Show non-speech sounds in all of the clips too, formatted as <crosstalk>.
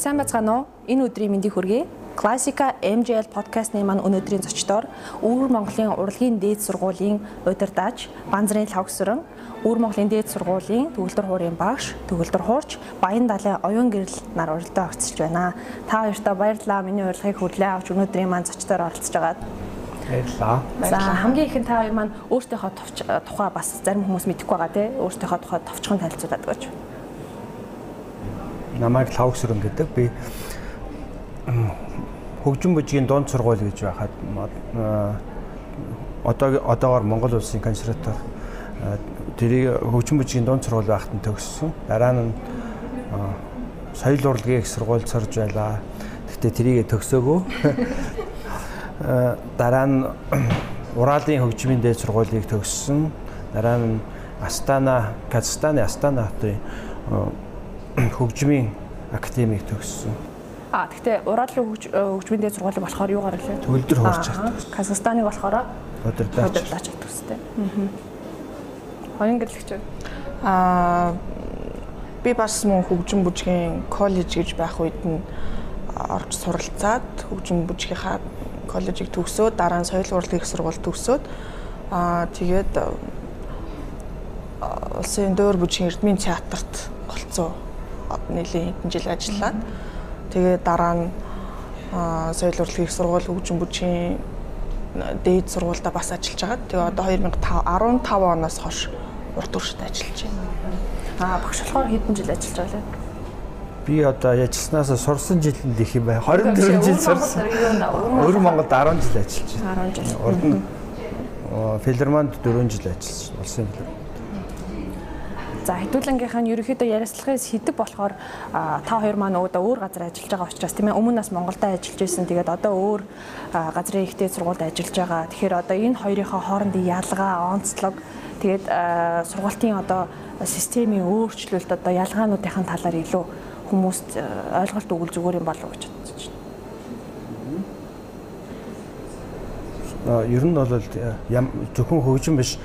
сайн бацгаана уу? Энэ өдрийн мэндийг хүргэе. Классика MJL подкастны маань өнөөдрийн зочдоор Өвөр Монголын урлагийн дээд сургуулийн удирдаач Банзрын Лавгсран, Өвөр Монголын дээд сургуулийн төгөлдөр хуурын багш, төгөлдөр хуурч Баян далайн оюун гэрэл нар уралдаа огцолж байна. Та хоёртаа баярлалаа. Миний урилгыг хүлээн авч өнөөдрийн маань зочдоор оролцож байгаад Баярлалаа. За хамгийн ихэнд та хоёр маань өөртөөхөө тухай бас зарим хүмүүс мэдэхгүй байгаа тий. Өөртөөхөө тухай товчхон танилцуулаад өгөөч. Намайг Лавгсран гэдэг. Би хөгжин бүжгийн дунд сургууль гэж байхад одоо одоогоор Монгол улсын консерватор тэрийг хөгжин бүжгийн дунд сургууль байхад нь төгссөн. Дараа нь соёл урлагийн их сургууль сурж байлаа. Гэхдээ тэрийг төгсөөгөө. <laughs> Дараа нь Уралын хөгжмийн дээд сургуулийг төгссөн. Дараа нь Астана, Казахстаны Астана хотын хөгжмийн академиг төгссөн А тэгтээ Урал хөгжмийн дээд сургуулийг болохоор юугаар лээ? Төгөлдөр хуурч чаддаг. Казахстаныг болохоор удирдаач. Аа. Хоёрын гэрлэгч. Аа би бас мөн хөгжим бүжгийн коллеж гэж байх үед нь орж суралцаад хөгжим бүжгийнхаа коллежийг төгсөөд дараа нь соёл урлагийн сургууль төгсөөд аа тэгээд улсын дөөр бүжгийн эрдмийн театрт голцоо нэлийн хэдэн жил ажиллаад Тэгээд дараа нь соёл урлагийн их сургууль хөгжин бүжгийн дээд сургуультай бас ажиллаж байгаа. Тэгээ одоо 2005 15 оноос хойш урт туршид ажиллаж байна. Аа багш болохоор хэдэн жил ажиллаж байгаа лээ? Би одоо ажилласнаас сурсан жилэнд их юм байна. 24 жил сурсан. Өвөр Монголд 10 жил ажиллаж байна. 10 жил. Урд нь Филармонд 4 жил ажилласан. Улсын филармонд. За хэдүүлэнгийнх нь ерөөхдөө яриаслахын сэдв болохоор та хоёр маань өөдөө өөр газар ажиллаж байгаа учраас тийм ээ өмнө нас Монголд ажиллаж байсан. Тэгээд одоо өөр газрын ихтэй сургуульд ажиллаж байгаа. Тэгэхээр одоо энэ хоёрынхоо хоорондын ялгаа, онцлог тэгээд сургуулийн одоо системийн өөрчлөлт одоо ялгаануудын талаар илүү хүмүүст ойлголт өгвөл зүгээр юм болов уу гэж бодож байна. Ер нь бол зөвхөн хөгжин биш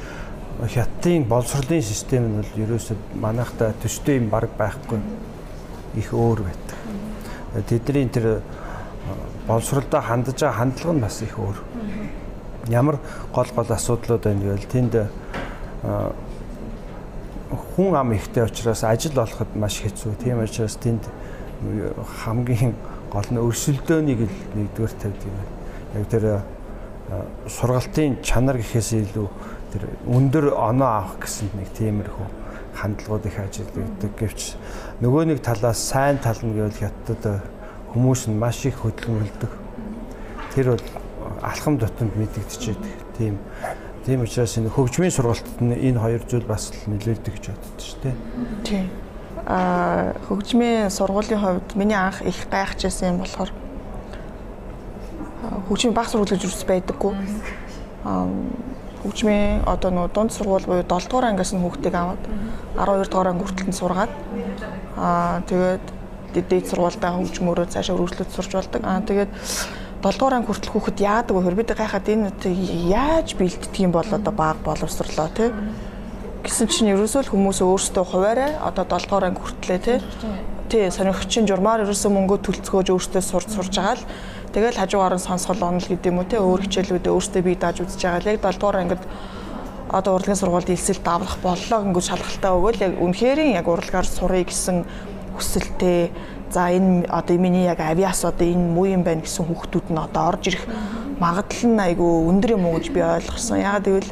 хятадын боловсролын систем нь бол ерөөсөө манайхтай төстэй юм баг байхгүй их өөр байдаг. Тэдний тэр боловсролдоо хандж байгаа хандлага нь бас их өөр. Ямар гол гол асуудлууд байна гэвэл тэнд хүн ам ихтэй учраас ажил олоход маш хэцүү. Тийм учраас тэнд хамгийн гол нь өрсөлдөөнийг л нэгдүгээр тавьдаг юм байна. Яг тэр сургалтын чанар гэхээс илүү тэр өндөр оноо авах гэсэн нэг тиймэрхүү хандлагууд их ажилладаг. Гэвч нөгөө нэг талаас сайн тал нь гэвэл хятадд хүмүүс нь маш их хөдөлмөрлөдөг. Тэр бол алхам дотонд мэдэгдчихэд тийм тийм учраас энэ хөгжмийн сургалтад энэ хоёр зүйл бас нөлөөлдөг гэж боддог шүү дээ. Тийм. Аа хөгжмийн сургуулийн хувьд миний анх их гайхажсэн юм болохоор хөгжмийн баг сургууль гэж юус байдаггүй. Аа хөгжмийн одоо нөө дунд сургууль буюу 7 дугаар ангиас нь хүүхдийг аваад 12 дугаар анги хүртэл нь сургаад аа тэгээд дээд сургуультай хөгжмөөрөө цаашаа үргэлжлүүлж сурч болдог. Аа тэгээд 7 дугаар анги хүртэл хүүхэд яадаг вэ? Бид гайхаад энэ яаж бэлддэг юм бол одоо баг боловсрлоо тий гэсэн чинь ерөөсөө л хүмүүс өөрсдөө хуваарай одоо 7 дугаар анги хүртлээ тий тий сонирхчин журмаар ерөөсөө мөнгө төлцгөөж өөртөө сурч сурж байгаа л Тэгэл хажуугаар нь сонсгол онол гэдэг юм уу те өөр хичээлүүдээ өөртөө бие дааж үзэж байгаа. Яг 7 дугаар ангид одоо урлагийн сургуульд илсэл давлах боллоо гингүү шалгалтаа өгөөл. Яг үнэхэрийн яг урлагаар сурыг гэсэн хүсэлтэй за энэ одоо миний яг авиас одоо энэ муу юм байна гэсэн хүүхдүүд нь одоо орж ирэх магадлал нь айгүй өндөр юм уу гэж би ойлгосон. Ягаад гэвэл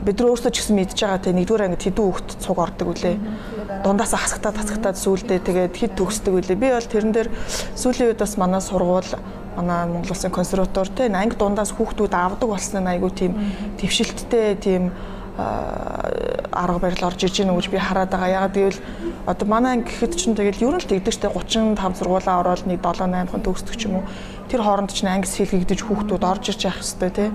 бид нар өөрсдөө ч гэсэн мэдж байгаа те нэгдүгээр ангид хэдэн хүүхд цуг ордог үлээ дундаас хасагтаад хасагтаад сүулдэ тэгээд хэд төгсдөг үлээ. Би бол тэрэн дээр сүүлийн үед бас манай сургууль манай Монгол Улсын консерватор те анги дундаас хүүхдүүд авдаг болсон нь айгүй тийм твшилттэй тийм арга барил орж иж гэнэ гэж би хараад байгаа. Ягаад гэвэл одоо манай анги гэхэд чинь тэгэл ер нь л тэгдэгчтэй 35 сургуулаа ороод нэг 7 8 хан төгсдөг ч юм уу. Тэр хооронд чинь анги сэлгэгдэж хүүхдүүд орж иж явах хэвээр те.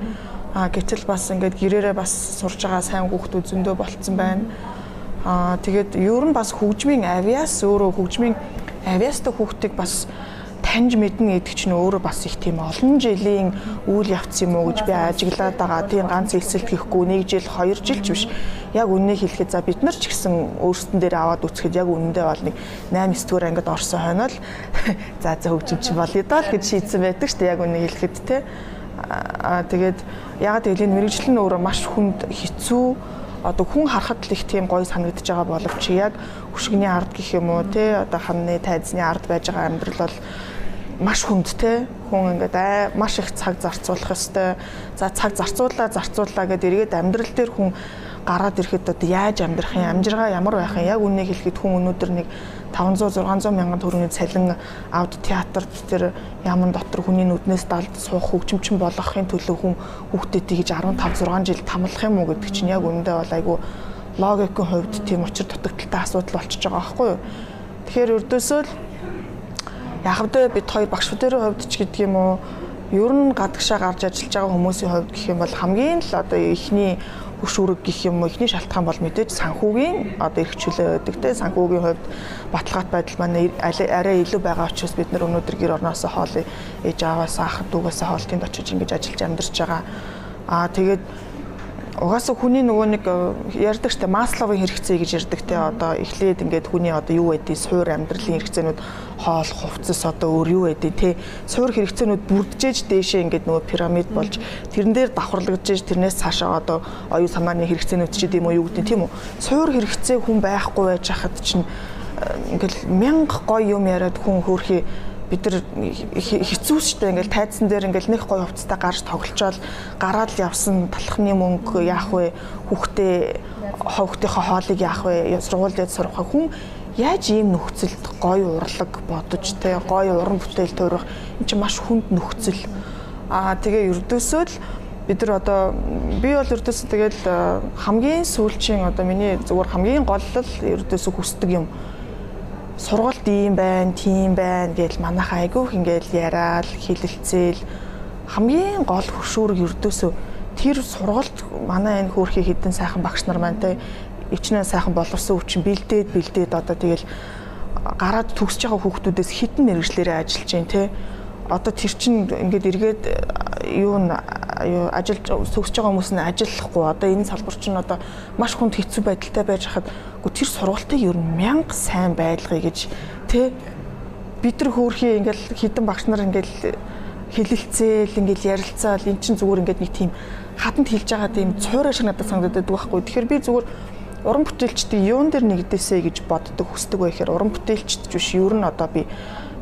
А гэтэл бас ингээд гэрээрээ бас сурж байгаа сайн хүүхдүүд зөндөө болцсон байна. Аа тэгээд ер нь бас хөгжмийн авиас өөрөө хөгжмийн авиастай хүүхдийг бас таньж мэднэ гэдэг чинь өөрөө бас их тийм олон жилийн үйл явц юм уу гэж би ажиглаад байгаа. Тийм ганц эсэлт гэхгүй нэг жил, хоёр жил ч биш. Яг үннийг хэлэхэд за бид нар ч гэсэн өөрсдөн дээр аваад үцхэд яг үнэндээ бол нэг 8 9 дугаар ангид орсон хойно л <laughs> за за хөгжим чи болъё даа л гэж шийдсэн байдаг шүү дээ. Яг үннийг хэлэхэд те. Аа тэгээд ягаад гэвэл энэ мэрэгжил нь өөрөө маш хүнд хэцүү одоо хүн харахад л их тийм гоё санагдаж байгаа боловч яг хөшгөний ард гэх юм уу те одоо хамны тайзны ард байж байгаа амьдрал бол маш хүнд те хүн ингээд аа маш их цаг зарцуулах ёстой. За цаг зарцуулаа зарцуулаа гэдээ эргээд амьдрал дээр хүн гараад ирэхэд одоо яаж амьдрах юм амжиргаа ямар байх юм яг үннийг хэлэхэд хүн өнөөдөр нэг 500 600 мянган төгрөгийн цалин авд театрт тэр яман дотор хүний нүднээс далд суух хөгжимчин болгохын төлөө хүн хүүхдүүдийг гэж 15 6 жил тамлах юм уу гэдэг чинь яг үнэндээ бол айгүй логикийн хувьд тийм учир дутагдaltaй асуудал болчихж байгаа байхгүй юу. Тэгэхээр өрдөөсөө л яг хэвдээ бид хоёр багш бүдэрийн хувьд ч гэдэг юм уу ер нь гадагшаа гарч ажиллаж байгаа хүмүүсийн хувьд гэх юм бол хамгийн л одоо эхний хөш үүрэг гэх юм уу эхний шалтгаан бол мэдээж санхүүгийн одоо эрх чөлөө байдаг те санхүүгийн хувьд баталгаат байдал маань арай илүү байгаа учраас бид нар өнөөдөр гэр орноосоо хоол ээж аваасаа ах дүүгээсээ хоол тэнд очиж ингэж ажиллаж амьдарч байгаа. Аа тэгээд угаасаа хүний нөгөө нэг э, ярьдаг штэ масловын хэрэгцээ гэж ярьдаг те одоо эхлээд ингээд хүний одоо юу байдгийг суур амьдралын хэрэгцээнүүд хоол хувцас одоо өөр юу байдгийг те суур хэрэгцээнүүд бүрджээж дээшээ ингээд нөгөө пирамид болж тэрэн дээр давхарлагдж тэрнээс цаашаа одоо оюу санааны хэрэгцээнүүд ч гэдэм үү юу гэдэг тийм үү? Суур хэрэгцээ хүн байхгүй байж хахад чинь э, ингээд мянга гоё юм яриад хүн хөөрхий бид нар хэцүү шттэ ингээл тайзан дээр ингээл нэг гоё хувцастай гарч тоглолцоод гараад явсан талхны мөнгө яах вэ? Хүүхдээ ховгтынхаа хоолыг яах вэ? Сургуульд сурах хүн яаж ийм нөхцөлд гоё урлаг бодож те гоё уран бүтээл төрөх? Эн чинь маш хүнд нөхцөл. Аа тэгээ ердөөсөө л бид нар одоо би бол ердөөсөө тэгэл хамгийн сүүлчийн одоо миний зүгээр хамгийн гол л ердөөсөө хүсдэг юм сургалт ийм байна, тийм байна гэж манайхаа айгүйх ингээл яриад хилэлцээл хамгийн гол хөшүүрэг өрдөөсөө тэр сургалт манай энэ хөөрхий хідэн сайхан багш нар те ичнээ сайхан боловсон хүчин бэлдээд бэлдээд одоо тэгэл гараад төгсөж байгаа хүүхдүүдээс хитэн мэрэгчлэрээ ажиллаж जैन те одоо тэр чин ингээд эргээд юу юу ажиллаж төгсөж байгаа хүмүүс нь ажиллахгүй одоо энэ салбар чинь одоо маш хүнд хэцүү байдалтай байж хахад үгүй тэр сургалтыг ер нь мянга сайн байлгая гэж тэ бид нар хөөрхий ингээл хідэн багш нар ингээл хилэлцээл ингээл ярилцаал эн чин зүгээр ингээд нэг тийм хатанд хэлж байгаа тийм цуурай шиг надад санагдаад байхгүй. Тэгэхээр би зүгээр уран бүтээлчдийн юун дээр нэгдээсэ гэж боддог хүсдэг байх хэрэг уран бүтээлчд биш ер нь одоо би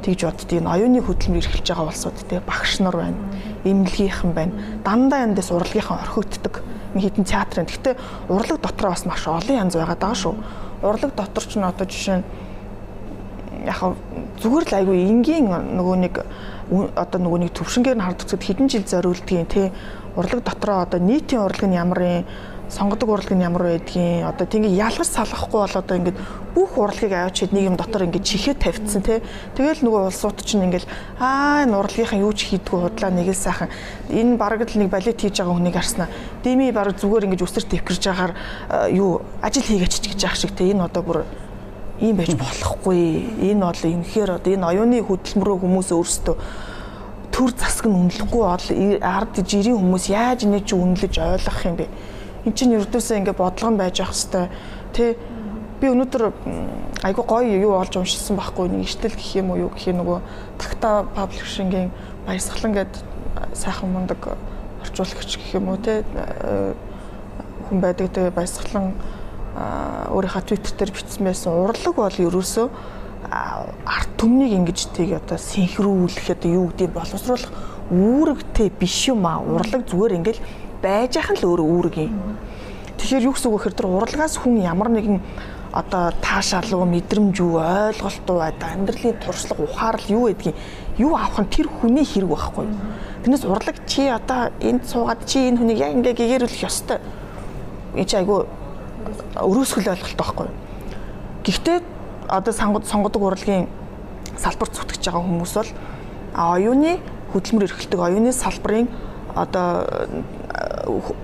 тэгж боддгийг оюуны хөдөлмөр эрхэлж байгаа улсууд те багш нар байна. Имлэгийнхэн байна. Дандаа эндээс урлагийнхан орхигддаг. Хитэн театрын. Гэхдээ урлаг дотроо бас маш олон янз байгаа даа шүү. Урлаг дотор ч н одоо жишээ нь яг зүгээр л айгүй энгийн нөгөө нэг одоо нөгөө нэг төвшингээр нь харддаг хэдэн жил зориулдгийн те урлаг дотроо одоо нийтийн урлаг нь ямар юм сонгодог урлаг нь ямар байдгийг одоо тийм ялгаж салгахгүй бол одоо ингээд бүх урлагийг авчид нэг юм дотор ингээд чихээ тавьчихсан тий. Тэгэл нөгөө улсууд чинь ингээд аа энэ урлагийнхан юу ч хийдгүү худлаа нэг л сайхан энэ бараг л нэг балет хийж байгаа хүнийг харснаа. Дими бараг зүгээр ингээд өсөр төвкөрж байгаагаар юу ажил хийгээч гэж яах шиг тий. Энэ одоо бүр ийм байж болохгүй. Энэ бол үнэхээр одоо энэ оюуны хөдөлмөрөө хүмүүс өөрсдөө төр засаг нь үнэлэхгүй бол ард жирийн хүмүүс яаж нэг ч үнэлж ойлгох юм бэ? Эн чинь ердөөсөө ингээ бодлого байж ах хэвээр. Тий би өнөөдөр айгу гоё юу олж уншсан байхгүй нэг иштэл гэх юм уу юу гэх юм нөгөө такта паблишингийн баясгалан гээд сайхан мундаг орчуулагч гэх юм уу те хүн байдаг. Тэгээ баясгалан өөрийнхөө твиттер дээр бичсэн байсан урлаг бол ерөөсөө арт түмнийг ингэж тийг одоо синхрүүлэх одоо юу гэдэг боловсруулах үүрэгтэй биш юм а урлаг зүгээр ингээл байж ахын л өөрөө үүрэг юм. Тэгэхээр юу гэсэн үг гэхээр тэр урлагаас хүн ямар нэгэн одоо таашаалуу мэдрэмж үү ойлголт уу амьдралын туршлага ухаарл юу гэдгийг юу авах нь тэр хүний хэрэг байхгүй. Тэрнээс урлаг чи одоо энд суугаад чи энэ хүнийг яг ингээ гэгэрүүлэх ёстой. Энд чи айгу өрөөсгөл ойлголт байхгүй. Гэхдээ одоо сонгодог урлагийн салбар зүтгэж байгаа хүмүүс бол оюуны хөдөлмөр эрхэлдэг оюуны салбарын одоо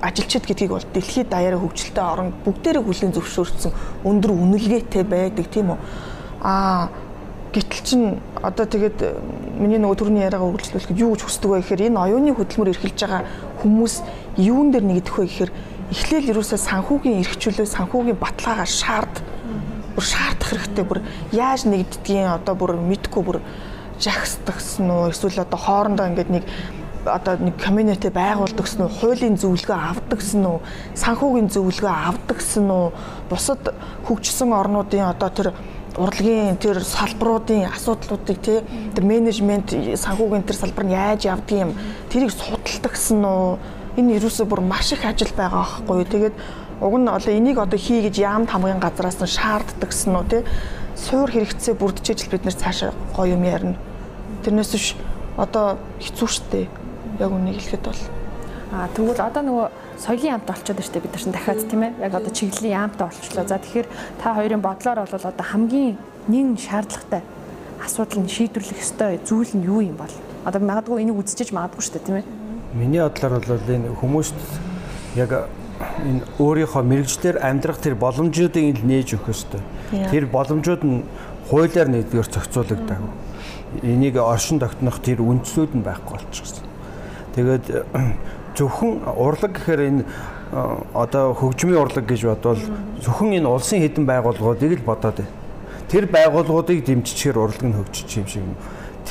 ажилчид гэдгийг бол дэлхийд даяараа хөгжилтэй орн бүгдээрээ хүлээн зөвшөөрсөн өндөр үнэлгээтэй байдаг тийм үү. Аа Гэтэл чин одоо тэгээд миний нөгөө төрний яриагаа үргэлжлүүлэхэд юу гэж хүсдэг вэ гэхээр энэ оюуны хөдөлмөр эрхэлж байгаа хүмүүс юун дээр нэгдэх вэ гэхээр эхлээл юусаа санхүүгийн эрхчлөө санхүүгийн баталгаагаар шаард бүр шаардах хэрэгтэй. Бүр яаж нэгддгийг одоо бүр мэдгүй бүр жагсдагсан уу? Эсвэл одоо хоорондоо ингээд нэг одоо нэг community байгуулдаг гэсэн үү, хуулийн зөвлөгөө авдаг гэсэн үү, санхүүгийн зөвлөгөө авдаг гэсэн үү, бусад хөгжсөн орнуудын одоо тэр урлагийн тэр салбаруудын асуудлуудыг тий тэр менежмент санхүүгийн тэр салбар нь яаж явдгийг юм? Тэрийг судалдаг гэсэн үү энэ ерөөсөө бүр маш их ажил байгаа аахгүй тэгээд уг нь одоо энийг одоо хий гэж яамд хамгийн газраас нь шаарддаг гэсэн үү тий суур хэрэгцээ бүрдчихэж бид нэр цаашаа гоё юм ярина. Тэрнээс биш одоо хэцүү шттэ яг үнийг хэлэхэд бол А тэгвэл одоо нөгөө соёлын яамт шүү дээ бид нар чинь дахиад тийм ээ. Яг одоо чиглэлийн яамтаа болчихлоо. За тэгэхээр та хоёрын бодлоор бол одоо хамгийн нэгэн шаардлагатай асуудал нь шийдвэрлэх ёстой зүйл нь юу юм бол? Одоо магадгүй энийг үзчихэж магадгүй шүү дээ тийм ээ. Миний бодлоор бол энэ хүмүүст яг энэ өөрийнхөө мэрэгчлэр амьдрах тэр боломжуудыг нээж өгөх ёстой. Тэр боломжууд нь хуулиар нэгдүгээр зохицуулагдав. Энийг оршин тогтнох тэр үндслүүд нь байхгүй болчихсон. Тэгээд зөвхөн урлаг гэхээр энэ одоо хөгжмийн урлаг гэж бодвол зөвхөн энэ улсын хэдэн байгууллагуудыг л бодоод байна. Тэр байгууллагуудыг дэмжчихээр урлаг нь хөгжиж юм шиг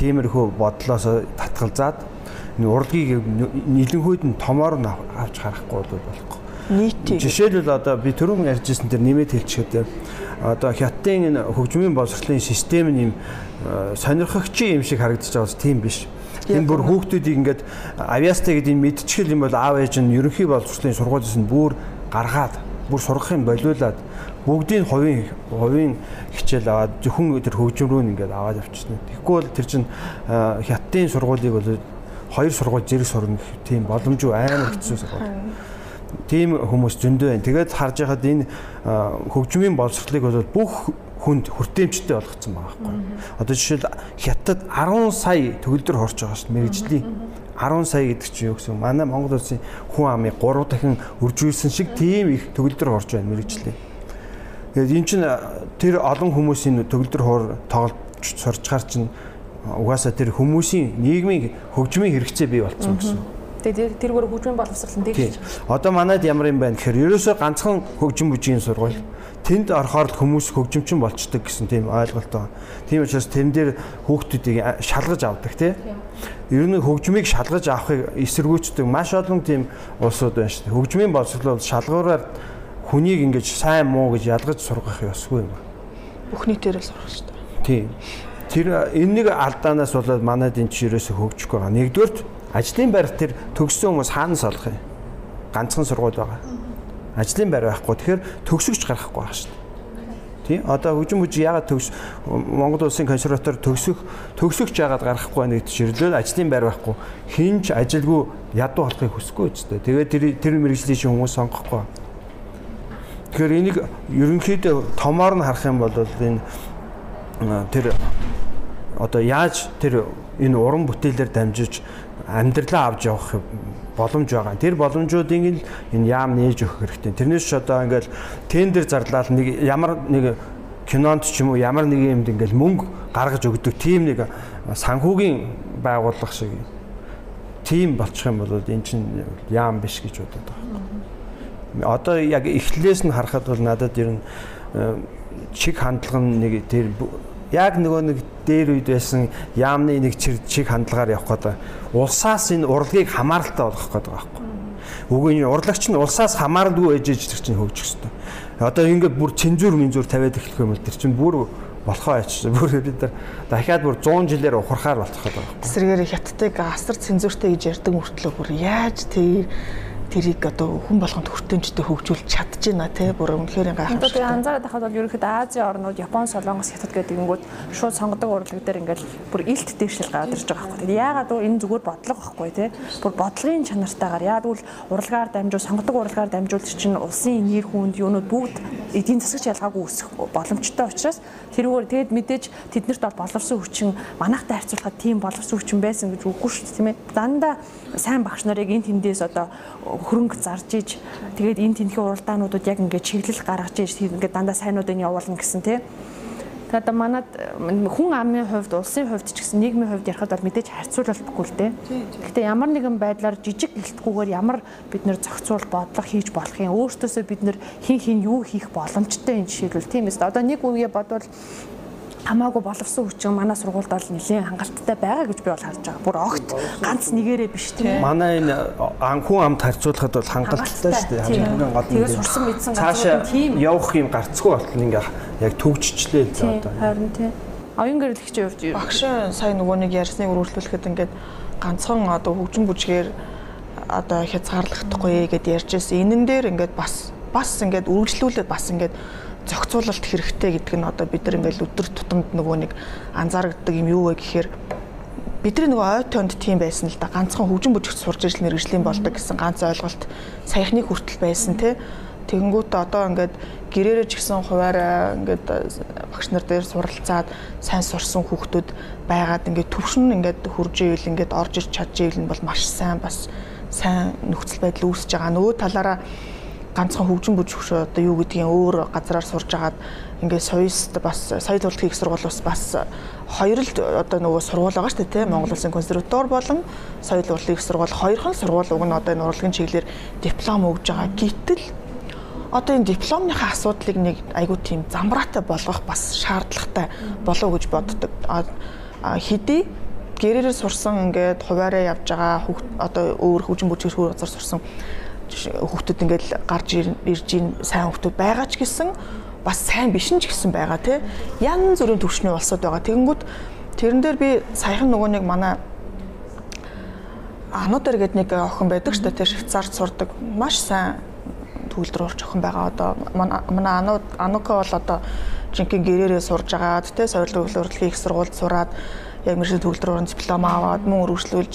тиймэрхүү бодлоос татгалзаад энэ урлагийг нийлэнхүйд нь томоор нь авч харахгүй болохгүй. Нийтийн. Жишээлбэл одоо би түрүүн ярьжсэн тэр нэмэт хэлчихэд одоо хятадын энэ хөгжмийн боловсролын систем нь юм сонирхогчийн юм шиг харагдаж байгаа тийм биш Энэ бүр хүүхдүүдийг ингээд авиастай гэдэг нь мэдчихэл юм бол аав ээж нь ерөнхий боловсролын сургуулиас нь бүр гаргаад бүр сургах юм болиулаад бүгдийн хувийн хувийн хичээл аваад зөвхөн тэр хөгжим рүү ингээд аваад явчихна. Тэгэхгүй бол тэр чинь хятадын сургуулийг бол хоёр сургууль зэрэг сурна гэх тийм боломжгүй амар хэцүү сургууль. Тийм хүмүүс зөндөө байна. Тэгээд харж байхад энэ хөгжмийн боловсролыг бол бүх хүнд хүртээмжтэй болгоцсон байгаа байхгүй. Одоо жишээл хятад 10 сая төгөлдөр хорч байгаа шүү мэрэгжлийн 10 сая гэдэг чинь юу гэсэн манай Монгол улсын хүн амыг 3 дахин үржүүлсэн шиг тийм их төгөлдөр хорж байна мэрэгжлийн. Тэгээд эн чинь тэр олон хүмүүсийн төгөлдөр хор тоглож сурчгаар чинь угаасаа тэр хүмүүсийн нийгмийн хөгжмийн хэрэгцээ бий болцсон гэсэн. Тэгээд тэр бүр хөгжмийн боловсролын дээр. Одоо манайд ямар юм байна гэхээр ерөөсөө ганцхан хөгжим бүжгийн сургууль тэнд орохоор л хүмүүс хөгжимчин болчдөг гэсэн тийм ойлголт байна. Тийм учраас тэн дээр хүүхдүүдийг шалгаж авдаг тийм. Ер нь хөгжмийг шалгаж авахыг эсэргүүцдэг маш олон тийм улсууд байна шүү дээ. Хөгжмийн боловсрол бол шалгуураар хүнийг ингэж сайн муу гэж ялгаж сургах ёсгүй юм. Бүх нийтээр л сурах шүү дээ. Тийм. Тэр энэ нэг алдаанаас болоод манайд энэ ч ерөөсө хөгжихгүй байгаа. Нэгдүгürt ажлын байр тэр төгссөн хүмүүс хаанаас олох юм? Ганцхан сургууль байгаа ажлын байр байхгүй. Тэгэхээр төгсөгч гарахгүй байгаа шүү дээ. Тий? Одоо хөгжим бүж ягаад төгс Монгол улсын консерватор төгсөх төгсөгч ягаад гарахгүй байна гэдэг чирлэл ажлын байр байхгүй. Хинч ажилгүй ядуу болохыг хүсэхгүй ч дээ. Тэгээд тэр тэр мэрэгжлийн чинь хүмүүс сонгохгүй. Тэгэхээр энийг ерөнхийдөө томоор нь харах юм бол энэ тэр одоо яаж тэр энэ уран бүтээлээр дамжиж амьдралаа авч явах боломж байгаа. Тэр боломжуудыг энэ яам нээж өгөх хэрэгтэй. Тэрнээс ч одоо ингээл тендер зарлал нэг ямар нэг кинонд ч юм уу ямар нэг юмд ингээл мөнгө гаргаж өгдөг тийм нэг санхүүгийн байгууллага шиг тийм болчих юм бол эн чинь яам биш гэж бодод байгаа. Одоо яг эхлээс нь харахад бол надад ер нь э, чиг хандлага нэг тэр яг нөгөө нэг дээр үед байсан яамны нэг чиг хандлагаар явах гэдэг улсаас энэ урлагийг хамааралтай болгох гэдэг байхгүй. Үгүй энэ урлагч нь улсаас хамааралгүй ээж ээж чинь хөгжих хэрэгтэй. Одоо ингээд бүр цензур минзур тавиад эхлэх юм бол тэр чинь бүр болохоо ачиж <laughs> бүр бид нар дахиад бүр 100 жилээр ухрахаар болох гэдэг байна. Тэсрэгээр хятадыг асар цензуртэй гэж ярьдаг мөртлөө бүр яаж тэр тэрийг одоо хүн болгонд хүртээмжтэй хөгжүүлж чадчихна тий бүр үнэхээр гайхамшигтай. Тэгээд анзаараад байхад бол ерөнхийдөө Азийн орнууд Япон, Солонгос, Хятад гэдэг ингэнгүүт шууд сонгодог урлаг дээр ингээл бүр илт дээшил гараад ирж байгаа байхгүй. Яагаад гэвэл энэ зүгээр бодлого байхгүй тий. Бүр бодлогын чанартайгаар яагаад гэвэл урлагаар дамжуул сонгодог урлагаар дамжуулж чинь улсын нэр хүнд юунууд бүгд эдийн засагч ялгаагүй өсөх боломжтой учраас тэрүүгээр тэгэд мэдээж тэднэрт бол боловсон хүчин манайхтай харьцуулахад тийм боловсон хүчин байсан гэж үгүй шүү дээ тийм ээ. Дандаа сайн багш нарыг энэ тэндээс одоо хөрөнгө зарж иж тэгээд энэ тэнхээ уралдаануудад яг ингээд чиглэл гаргаж иж ингээд дандаа сайнуудыг явуулна гэсэн тий. Одоо манад хүн амын хувьд, улсын хувьд ч гэсэн нийгмийн хувьд ярихад бол мэдээж харьцуулалтгүй л дээ. Гэхдээ ямар нэгэн байдлаар жижиг гэлтгүүгээр ямар бид нэр зохицуул бодлого хийж болох юм. Өөртөөсөө бид нэр хин хин юу хийх боломжтой энэ жишээлбэл тийм ээ. Одоо нэг үеэ бодвол хамаагүй боловсон хүчин манай сургуульд бол нэлээд хангалттай байгаа гэж би бол харж байгаа. Бүр огт ганц нэгээрээ биш тийм. Манай энэ анхун амт харьцуулахад бол хангалттай шүү дээ. Хамгийн гол нь. Тэгээ сурсан мэдсэн газрууд тийм явах юм гарцгүй болтол ингээ яг төгжчлээ л одоо. Харин тийм. Оюун гэрлэгчийн хувьд юу? Багш сая нөгөө нэг ярьсныг өргөжлүүлэхэд ингээд ганцхан одоо хөгжин бүжгээр одоо хязгаарлахдаггүй гэдээ ярьж ирсэн. Энэн дээр ингээд бас бас ингээд үргэлжлүүлээд бас ингээд зохицуулалт хэрэгтэй гэдэг нь одоо бид нар ингээл өдөр тутамд нөгөө нэг анзаардаг юм юу вэ гэхээр бидний нөгөө ой тонд тийм байсан л да. Ганцхан хөгжин бүжигт сурж ижил мэрэгжлийн болдог гэсэн ганц ойлголт саяхны хүртэл байсан те. Тэгэнгүүт одоо ингээд гэрээрээ ч гэсэн хуваараа ингээд багш нар дээр суралцаад сайн сурсан хүүхдүүд байгаад ингээд төвшин ингээд хурж ивэл ингээд орж ир чадж ивэл нь бол маш сайн бас сайн нөхцөл байдал үүсэж байгаа. Нөгөө талаараа ганцхан хөгжин бүжигч одоо юу гэдгийг өөр газараар сурж агаад ингээд соёст бас соёл урлагийн их сургууль бас хоёр л одоо нөгөө сургууль байгаа шүү дээ тийм Монгол Улсын консерватори болон соёл урлагийн их сургууль хоёрхан сургууль уг нь одоо энэ урлагийн чиглэлээр диплом өгж байгаа. Гэтэл одоо энэ дипломныхаа асуудлыг нэг айгүй тийм замбраатай болгох бас шаардлагатай болов гэж боддог. Хэдий гэрээрээ сурсан ингээд хуваараа явж байгаа одоо өөр хөгжин бүжигч хөр газар сурсан хүүхдүүд ингээд гарч ирж ийн сайн хүүхдүүд байгаа ч гэсэн бас сайн биш ч гэсэн байгаа тий. Ян зүрийн төвшний улсууд байгаа. Тэгэнгүүт тэрэн дээр би саяхан нөгөө нэг манай Ануудэр гэдэг нэг охин байдаг шүү дээ. Швейцарт сурдаг. Маш сайн төгөлдөр урч охин байгаа. Одоо манай Анууд Анука бол одоо жинхэнэ гэрээрээ сурж агаад тий соёл төвлөрөлтийн их сургуульд сураад яг мэржийн төгөлдөр уран диплом аваад мөн үргэлжлүүлж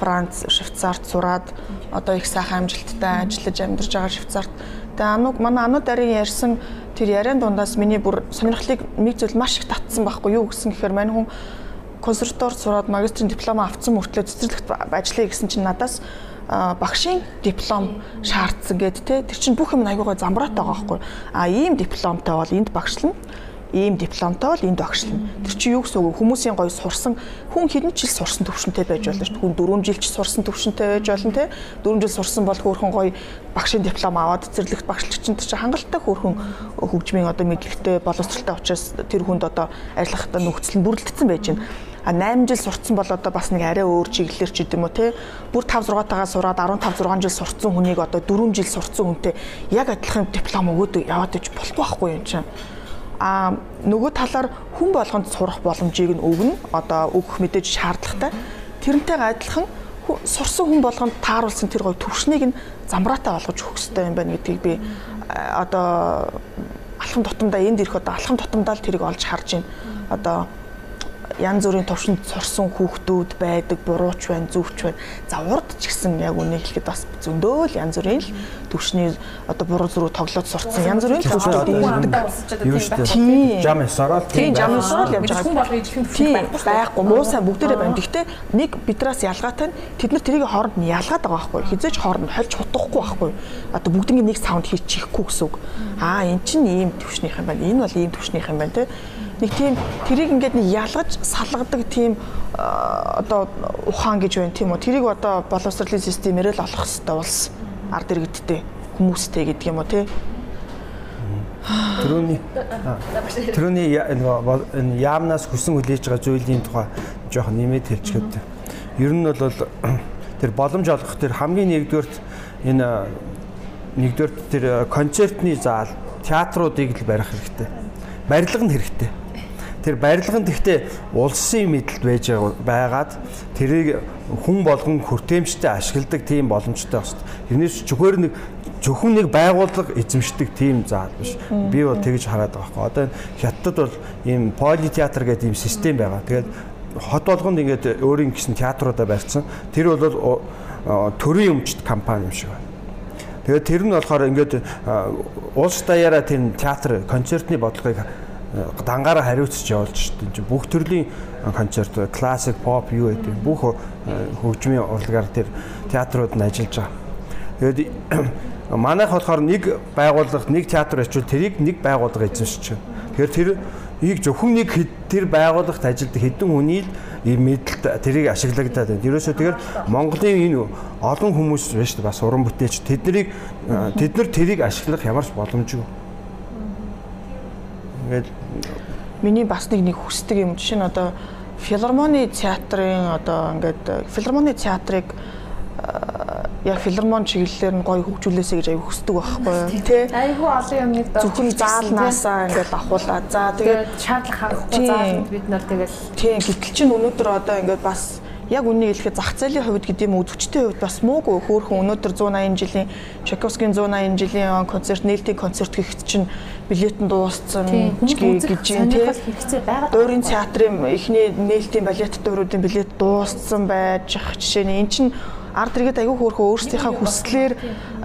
Франц, Швейцарт сураад одоо их сайхан амжилттай ажиллаж амьдарч байгаа Швейцарт. Тэгээ ануг манай анууд дарын ярьсан тэр яриан дундаас миний бүр сонирхлыг нэг зүйл маш их татсан байхгүй юу гэсэн гэхээр мань хүн консерваторид сураад магистрийн диплом авсан мөртлөө цэцэрлэгт ажиллая гэсэн чинь надаас багшийн диплом шаардсан гэд те тэр чинь бүх юм айгуугаа замбраатай байгаа байхгүй. А ийм дипломтой бол энд багшлна ийм дипломтой бол энд багшлна. Тэр чи юу гэсэн үг хүмүүсийн гоё сурсан хүн хэдэн жил сурсан төвшөнтэй байж болно шүү дээ. Хүн 4 жил ч сурсан төвшөнтэй байж болно те. 4 жил сурсан бол хөөрхөн гоё багшийн диплом аваад цэцэрлэгт багшлч чинь чи хангалттай хөөрхөн хөгжмийн одоо мэдлэгтэй боловсралтай учраас тэр хүнд одоо ажиллахтаа нөхцөл нь бүрэлдсэн байж байна а 8 жил сурцсан бол одоо бас нэг арай өөр чиглэлэр ч гэдэм үү те бүр 5 6 таагаа сураад 15 6 жил сурцсан хүнийг одоо 4 жил сурцсан хүнтэй яг адилхан диплом өгөөд яваад иж болохгүй байхгүй юм чинь а нөгөө талаар хүн болгонд сурах боломжийг нь өгнө. Одоо өгөх мэдээж шаардлагатай. Тэрнтэйгээ адилхан сурсан хүн болгонд тааруулсан тэр гоё төвшнийг нь замбраатай болгож өгөх хэрэгтэй юм байна гэдгийг би одоо алхам тутамдаа энд ирэх одоо алхам тутамдаа л тэрийг олж харж байна. Одоо янз бүрийн төвшөнд сурсан хүүхдүүд байдаг, бурууч байна, зүвч байна. За урд ч гэсэн яг үнийг хэлэхэд бас зөндөө л янз бүрийн л төвшний одоо буруу зүрх тоглоод сурцсан янз бүрийн шүү дээ. Жам сараад тийм жам сараад явж байгаа. Хүн болгоо ижилхэн төвшин байхгүй. Муу сайн бүгдээрээ байна. Гэхдээ нэг бидраас ялгаатай нь тэд нар тэрийг хооронд нь ялгаад байгаа байхгүй. Хизээч хооронд хольж хутахгүй байхгүй. Одоо бүгднийг нэг саунд хийчихгүй гэсэн үг. Аа эн чинь ийм төвшнийх юм байна. Энэ бол ийм төвшнийх юм байна те нэг тийм тэрийг ингээд нэг ялгаж салгадаг тийм одоо ухаан гэж байна тийм үү тэрийг одоо боловсролын системээр л олох хэрэгтэй улс ард иргэдтэй хүмүүстэй гэдэг юм уу тий Тэрүүний тэрүүний энэ яамнаас хүсэн хүлээж байгаа зүйлийн тухай жоохон нэмээд хэлчихэд. Ер нь бол тэр боломж олгох тэр хамгийн нэгдүгээрт энэ нэгдүгээрт тэр концертны заал театруудыг л барих хэрэгтэй. Барилга нь хэрэгтэй тэр барилганд ихтэй улсын мэдлэлд байж байгаад тэрийг хүн болгон хүртээмжтэй ашигладаг тийм боломжтой байна. Тэрнээс зөвхөр нэг зөвхөн нэг байгууллага эзэмшдэг тийм заал биш. Би бол тэгж хараад байгаа байхгүй. Одоо хятадд бол ийм политеатр гэдэг ийм систем байгаа. Тэгээд хот болгонд ингээд өөрийн гэсэн театруудаа барьсан. Тэр бол төрийн өмчт компани юм шиг байна. Тэгээд тэр нь болохоор ингээд улс даяараа тэр театр концертны бодлогыг дангаараа хариуцж явуулж дээ. Бүх төрлийн концерт, классик, поп юу гэдэг бүх хөгжмийн урлагаар тэр театрууд нь ажиллаж байгаа. Тэгээд <clears throat> манайх болохоор нэг байгууллага нэг театр очивол тэрийг нэг байгууллага эзэмшиж байна. Тэгэхээр тэр Ийг зөвхөн нэг тэр байгууллагт ажилладаг хэдэн хүний ийм мэдлэлт тэрийг ашиглагдаад байна. Ерөөсөө тэгэхээр Монголын энэ олон хүмүүс байна шүү дээ бас уран бүтээлч тэднийг тэд нар тэрийг ашиглах ямар ч боломжгүй. Ингээд миний бас нэг нэг хүсдэг юм. Жишээ нь одоо филармоны театрын одоо ингээд филармоны театрыг яг филармон чиглэлээр нь гоё хөгжүүлээсэй гэж аяг хүсдэг байхгүй юу? Тий. Айгүй олон юмныг зөвхөн заалнаасаа ингээд авахуулаа за тэгээд шаардлага хангахгүй зааланд бид нар тэгэл тий гэтэл чинь өнөөдөр одоо ингээд бас яг үнийг хэлэхэд зах зээлийн хувьд гэдэг юм үзэгчдийн хувьд бас муугүй хөөхөн өнөөдөр 180 жилийн Чайковскийн 180 жилийн концерт нээлтийн концерт гэхэд чинь билет нь дууссан гэж юм тий Дуурин театрын эхний нээлтийн балет дууруудын билет дууссан байж ах жишээ нь эн чинь ард иргэд аягүй хөөрхөн өөрсдийнхээ хүслээр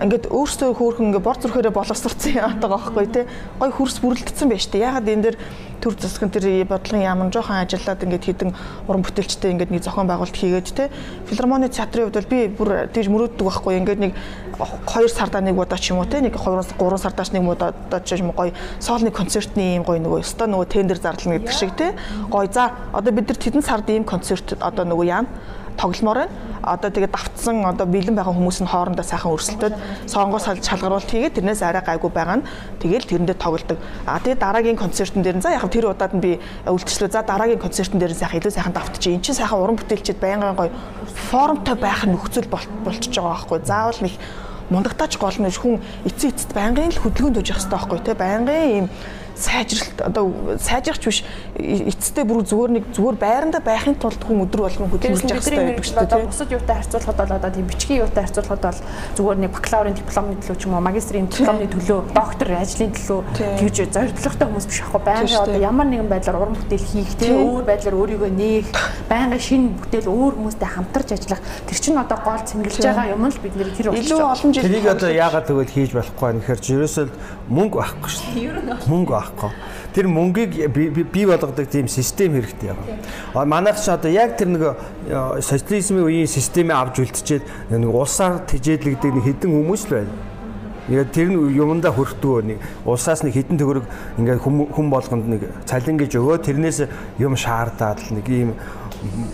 ингээд өөрсдөө хөөрхөн ингээд бор зүрхээрээ боловсрцсан яадаг байхгүй тий. Гой хөрс бүрэлдсэн байж тээ. Ягаад энэ дэр төр засгийн тэр бодлогын яамн жоохон ажиллаад ингээд хідэн уран бүтээлчтэй ингээд нэг зохион байгуулалт хийгээд тий. Филармоны театрын хувьд бол би бүр тэгж мөрөөддөг байхгүй ингээд нэг 2 сардаа нэг удаа ч юм уу тий. Нэг 3 3 сардааш нэг удаа ч юм уу гой соолны концертны ийм гой нөгөө өстой нөгөө тендер зарлана гэдэг шиг тий. Гой за одоо бид нар тэдэн сард ийм концерт одоо нөгөө яана тогломоор байна. Одоо тэгээд давтсан одоо бэлэн байгаа хүмүүс нь хоорондоо сайхан өрсөлдөд сонгоо шалгаруулалт хийгээд тэрнээс арай гайгүй байгаа нь тэгээд тэрэндээ тоглолдог. А тэгээд дараагийн концертын дээр за яг тэр удаад нь би үйлчлээ. За дараагийн концертын дээр сайхан илүү сайхан давтчих. Энд чинь сайхан уран бүтээлчд байнгын гоё формтой байх нөхцөл болчихж байгаа байхгүй. Заавал нэг мундагтаач гол нь хүн эцэг эцэд байнгын л хөдөлгөөнд өгөх хэрэгтэй байхгүй те байнгын ийм сайжралт одоо сайжрахч биш эцэстээ бүр зүгээр нэг зүгээр байранда байхын тулд хүн өдөр болгон хөдөлмөрлж явах хэрэгтэй гэдэг шүү дээ. Бусад юутай харьцуулахад бол одоо тийм бичгийн юутай харьцуулахад бол зүгээр нэг бакалаврын дипломны төлөө ч юм уу магистрийн дипломны төлөө доктор ажлын төлөө тэгж зорилготой хүмүүс биш аахгүй байнгын одоо ямар нэгэн байдлаар уран бүтээл хийх тийм өөр байдлаар өөрийгөө нээх байнгын шинэ бүтээл өөр хүмүүстэй хамтарч ажиллах тэр чинь одоо гол цэнгэлж байгаа юм л бид нэр тэр илүү олон жил тэрийг одоо яагаад тэгвэл хийж болохгүй байна гэхээр ерөөсөө мөнгө байхгүй шүү дээ. Мөнгө байхгүй. Тэр мөнгийг бий болгодог тийм систем хэрэгтэй байгаа. Манайх ч одоо яг тэр нэг э, социализмын үеийн системээ авч үлдчихэд нэг улсаар тижээдлэгдэг нэг хідэн хүмүүс л байна. Яг тэр юмдаа хөртөө нэг улсаас нэг хідэн төгрөг ингээд хүн болгонд нэг цалин гэж өгөө тэрнээс юм шаардаад л нэг ийм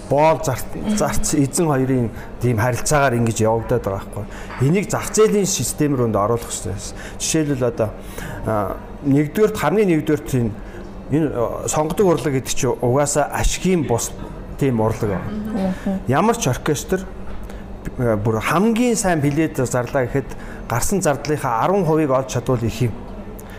боол зарц эзэн хоёрын тийм харилцаагаар ингэж явагдаад байгаа байхгүй. Энийг зах зээлийн систем рүү оруулах хэрэгтэй. Жишээлбэл одоо нэгдүгээр хамгийн нэгдүгээр тийм энэ сонгодог урлаг гэдэг чинь угаасаа ашигын бус тийм урлаг. Ямар ч оркестр бүр хамгийн сайн билет зарлаа гэхэд гарсан зардлынхаа 10%-ыг олж чадвал их юм.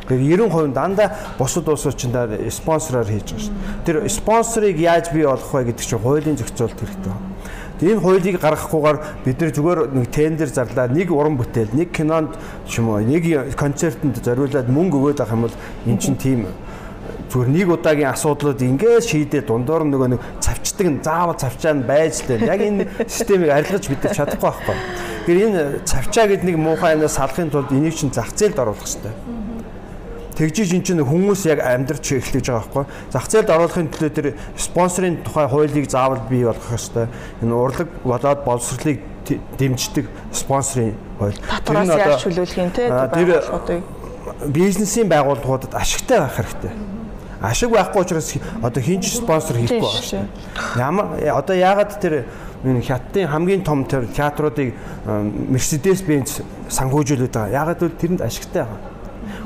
Тэгэхээр 90% дандаа бусад улсууд ч спонсороор хийж байгаа шүү. Тэр спонсорыг яаж бий болох вэ гэдэг чинь хуулийн зохицуулалт хэрэгтэй байна. Энэ хуулийг гаргахгүйгээр бид нэр зүгээр нэг тендер зарлаа нэг уран бүтээл, нэг кинонд юм уу, нэг концертанд зориулаад мөнгө өгөөд авах юм бол эн чинь тийм зүгээр нэг удаагийн асуудлууд ингээд шийдээ дундуур нөгөө нэг цавчдаг нь заавал цавчаа нь байж тээ. Яг энэ системийг арилгаж бид нар чадахгүй байхгүй. Тэгэхээр энэ цавчаа гэдэг нэг муухай юмнаас салахын тулд энийг чинь зах зээлд оруулах хэрэгтэй тэгжиж эн чинь хүмүүс яг амьдрч эхлэж байгаа байхгүй. Зах зээлд оруулахын төлөө тэр спонсорын тухай хуулийг заавал бий болгох ёстой. Энэ урлаг болоод боловсролыг дэмждэг спонсорын хууль. Тэр нь одоо чөлөөлөх юм те тэр бизнесийн байгууллагуудад ашигтай байх хэрэгтэй. Ашиг байхгүй учраас одоо хинч спонсор хийхгүй байгаа шүү. Ямар одоо яагаад тэр энэ хятадын хамгийн том тэр театруудыг Mercedes-Benz санхүүжүүлээд байгаа. Яагаад гэвэл тэрэнд ашигтай байгаа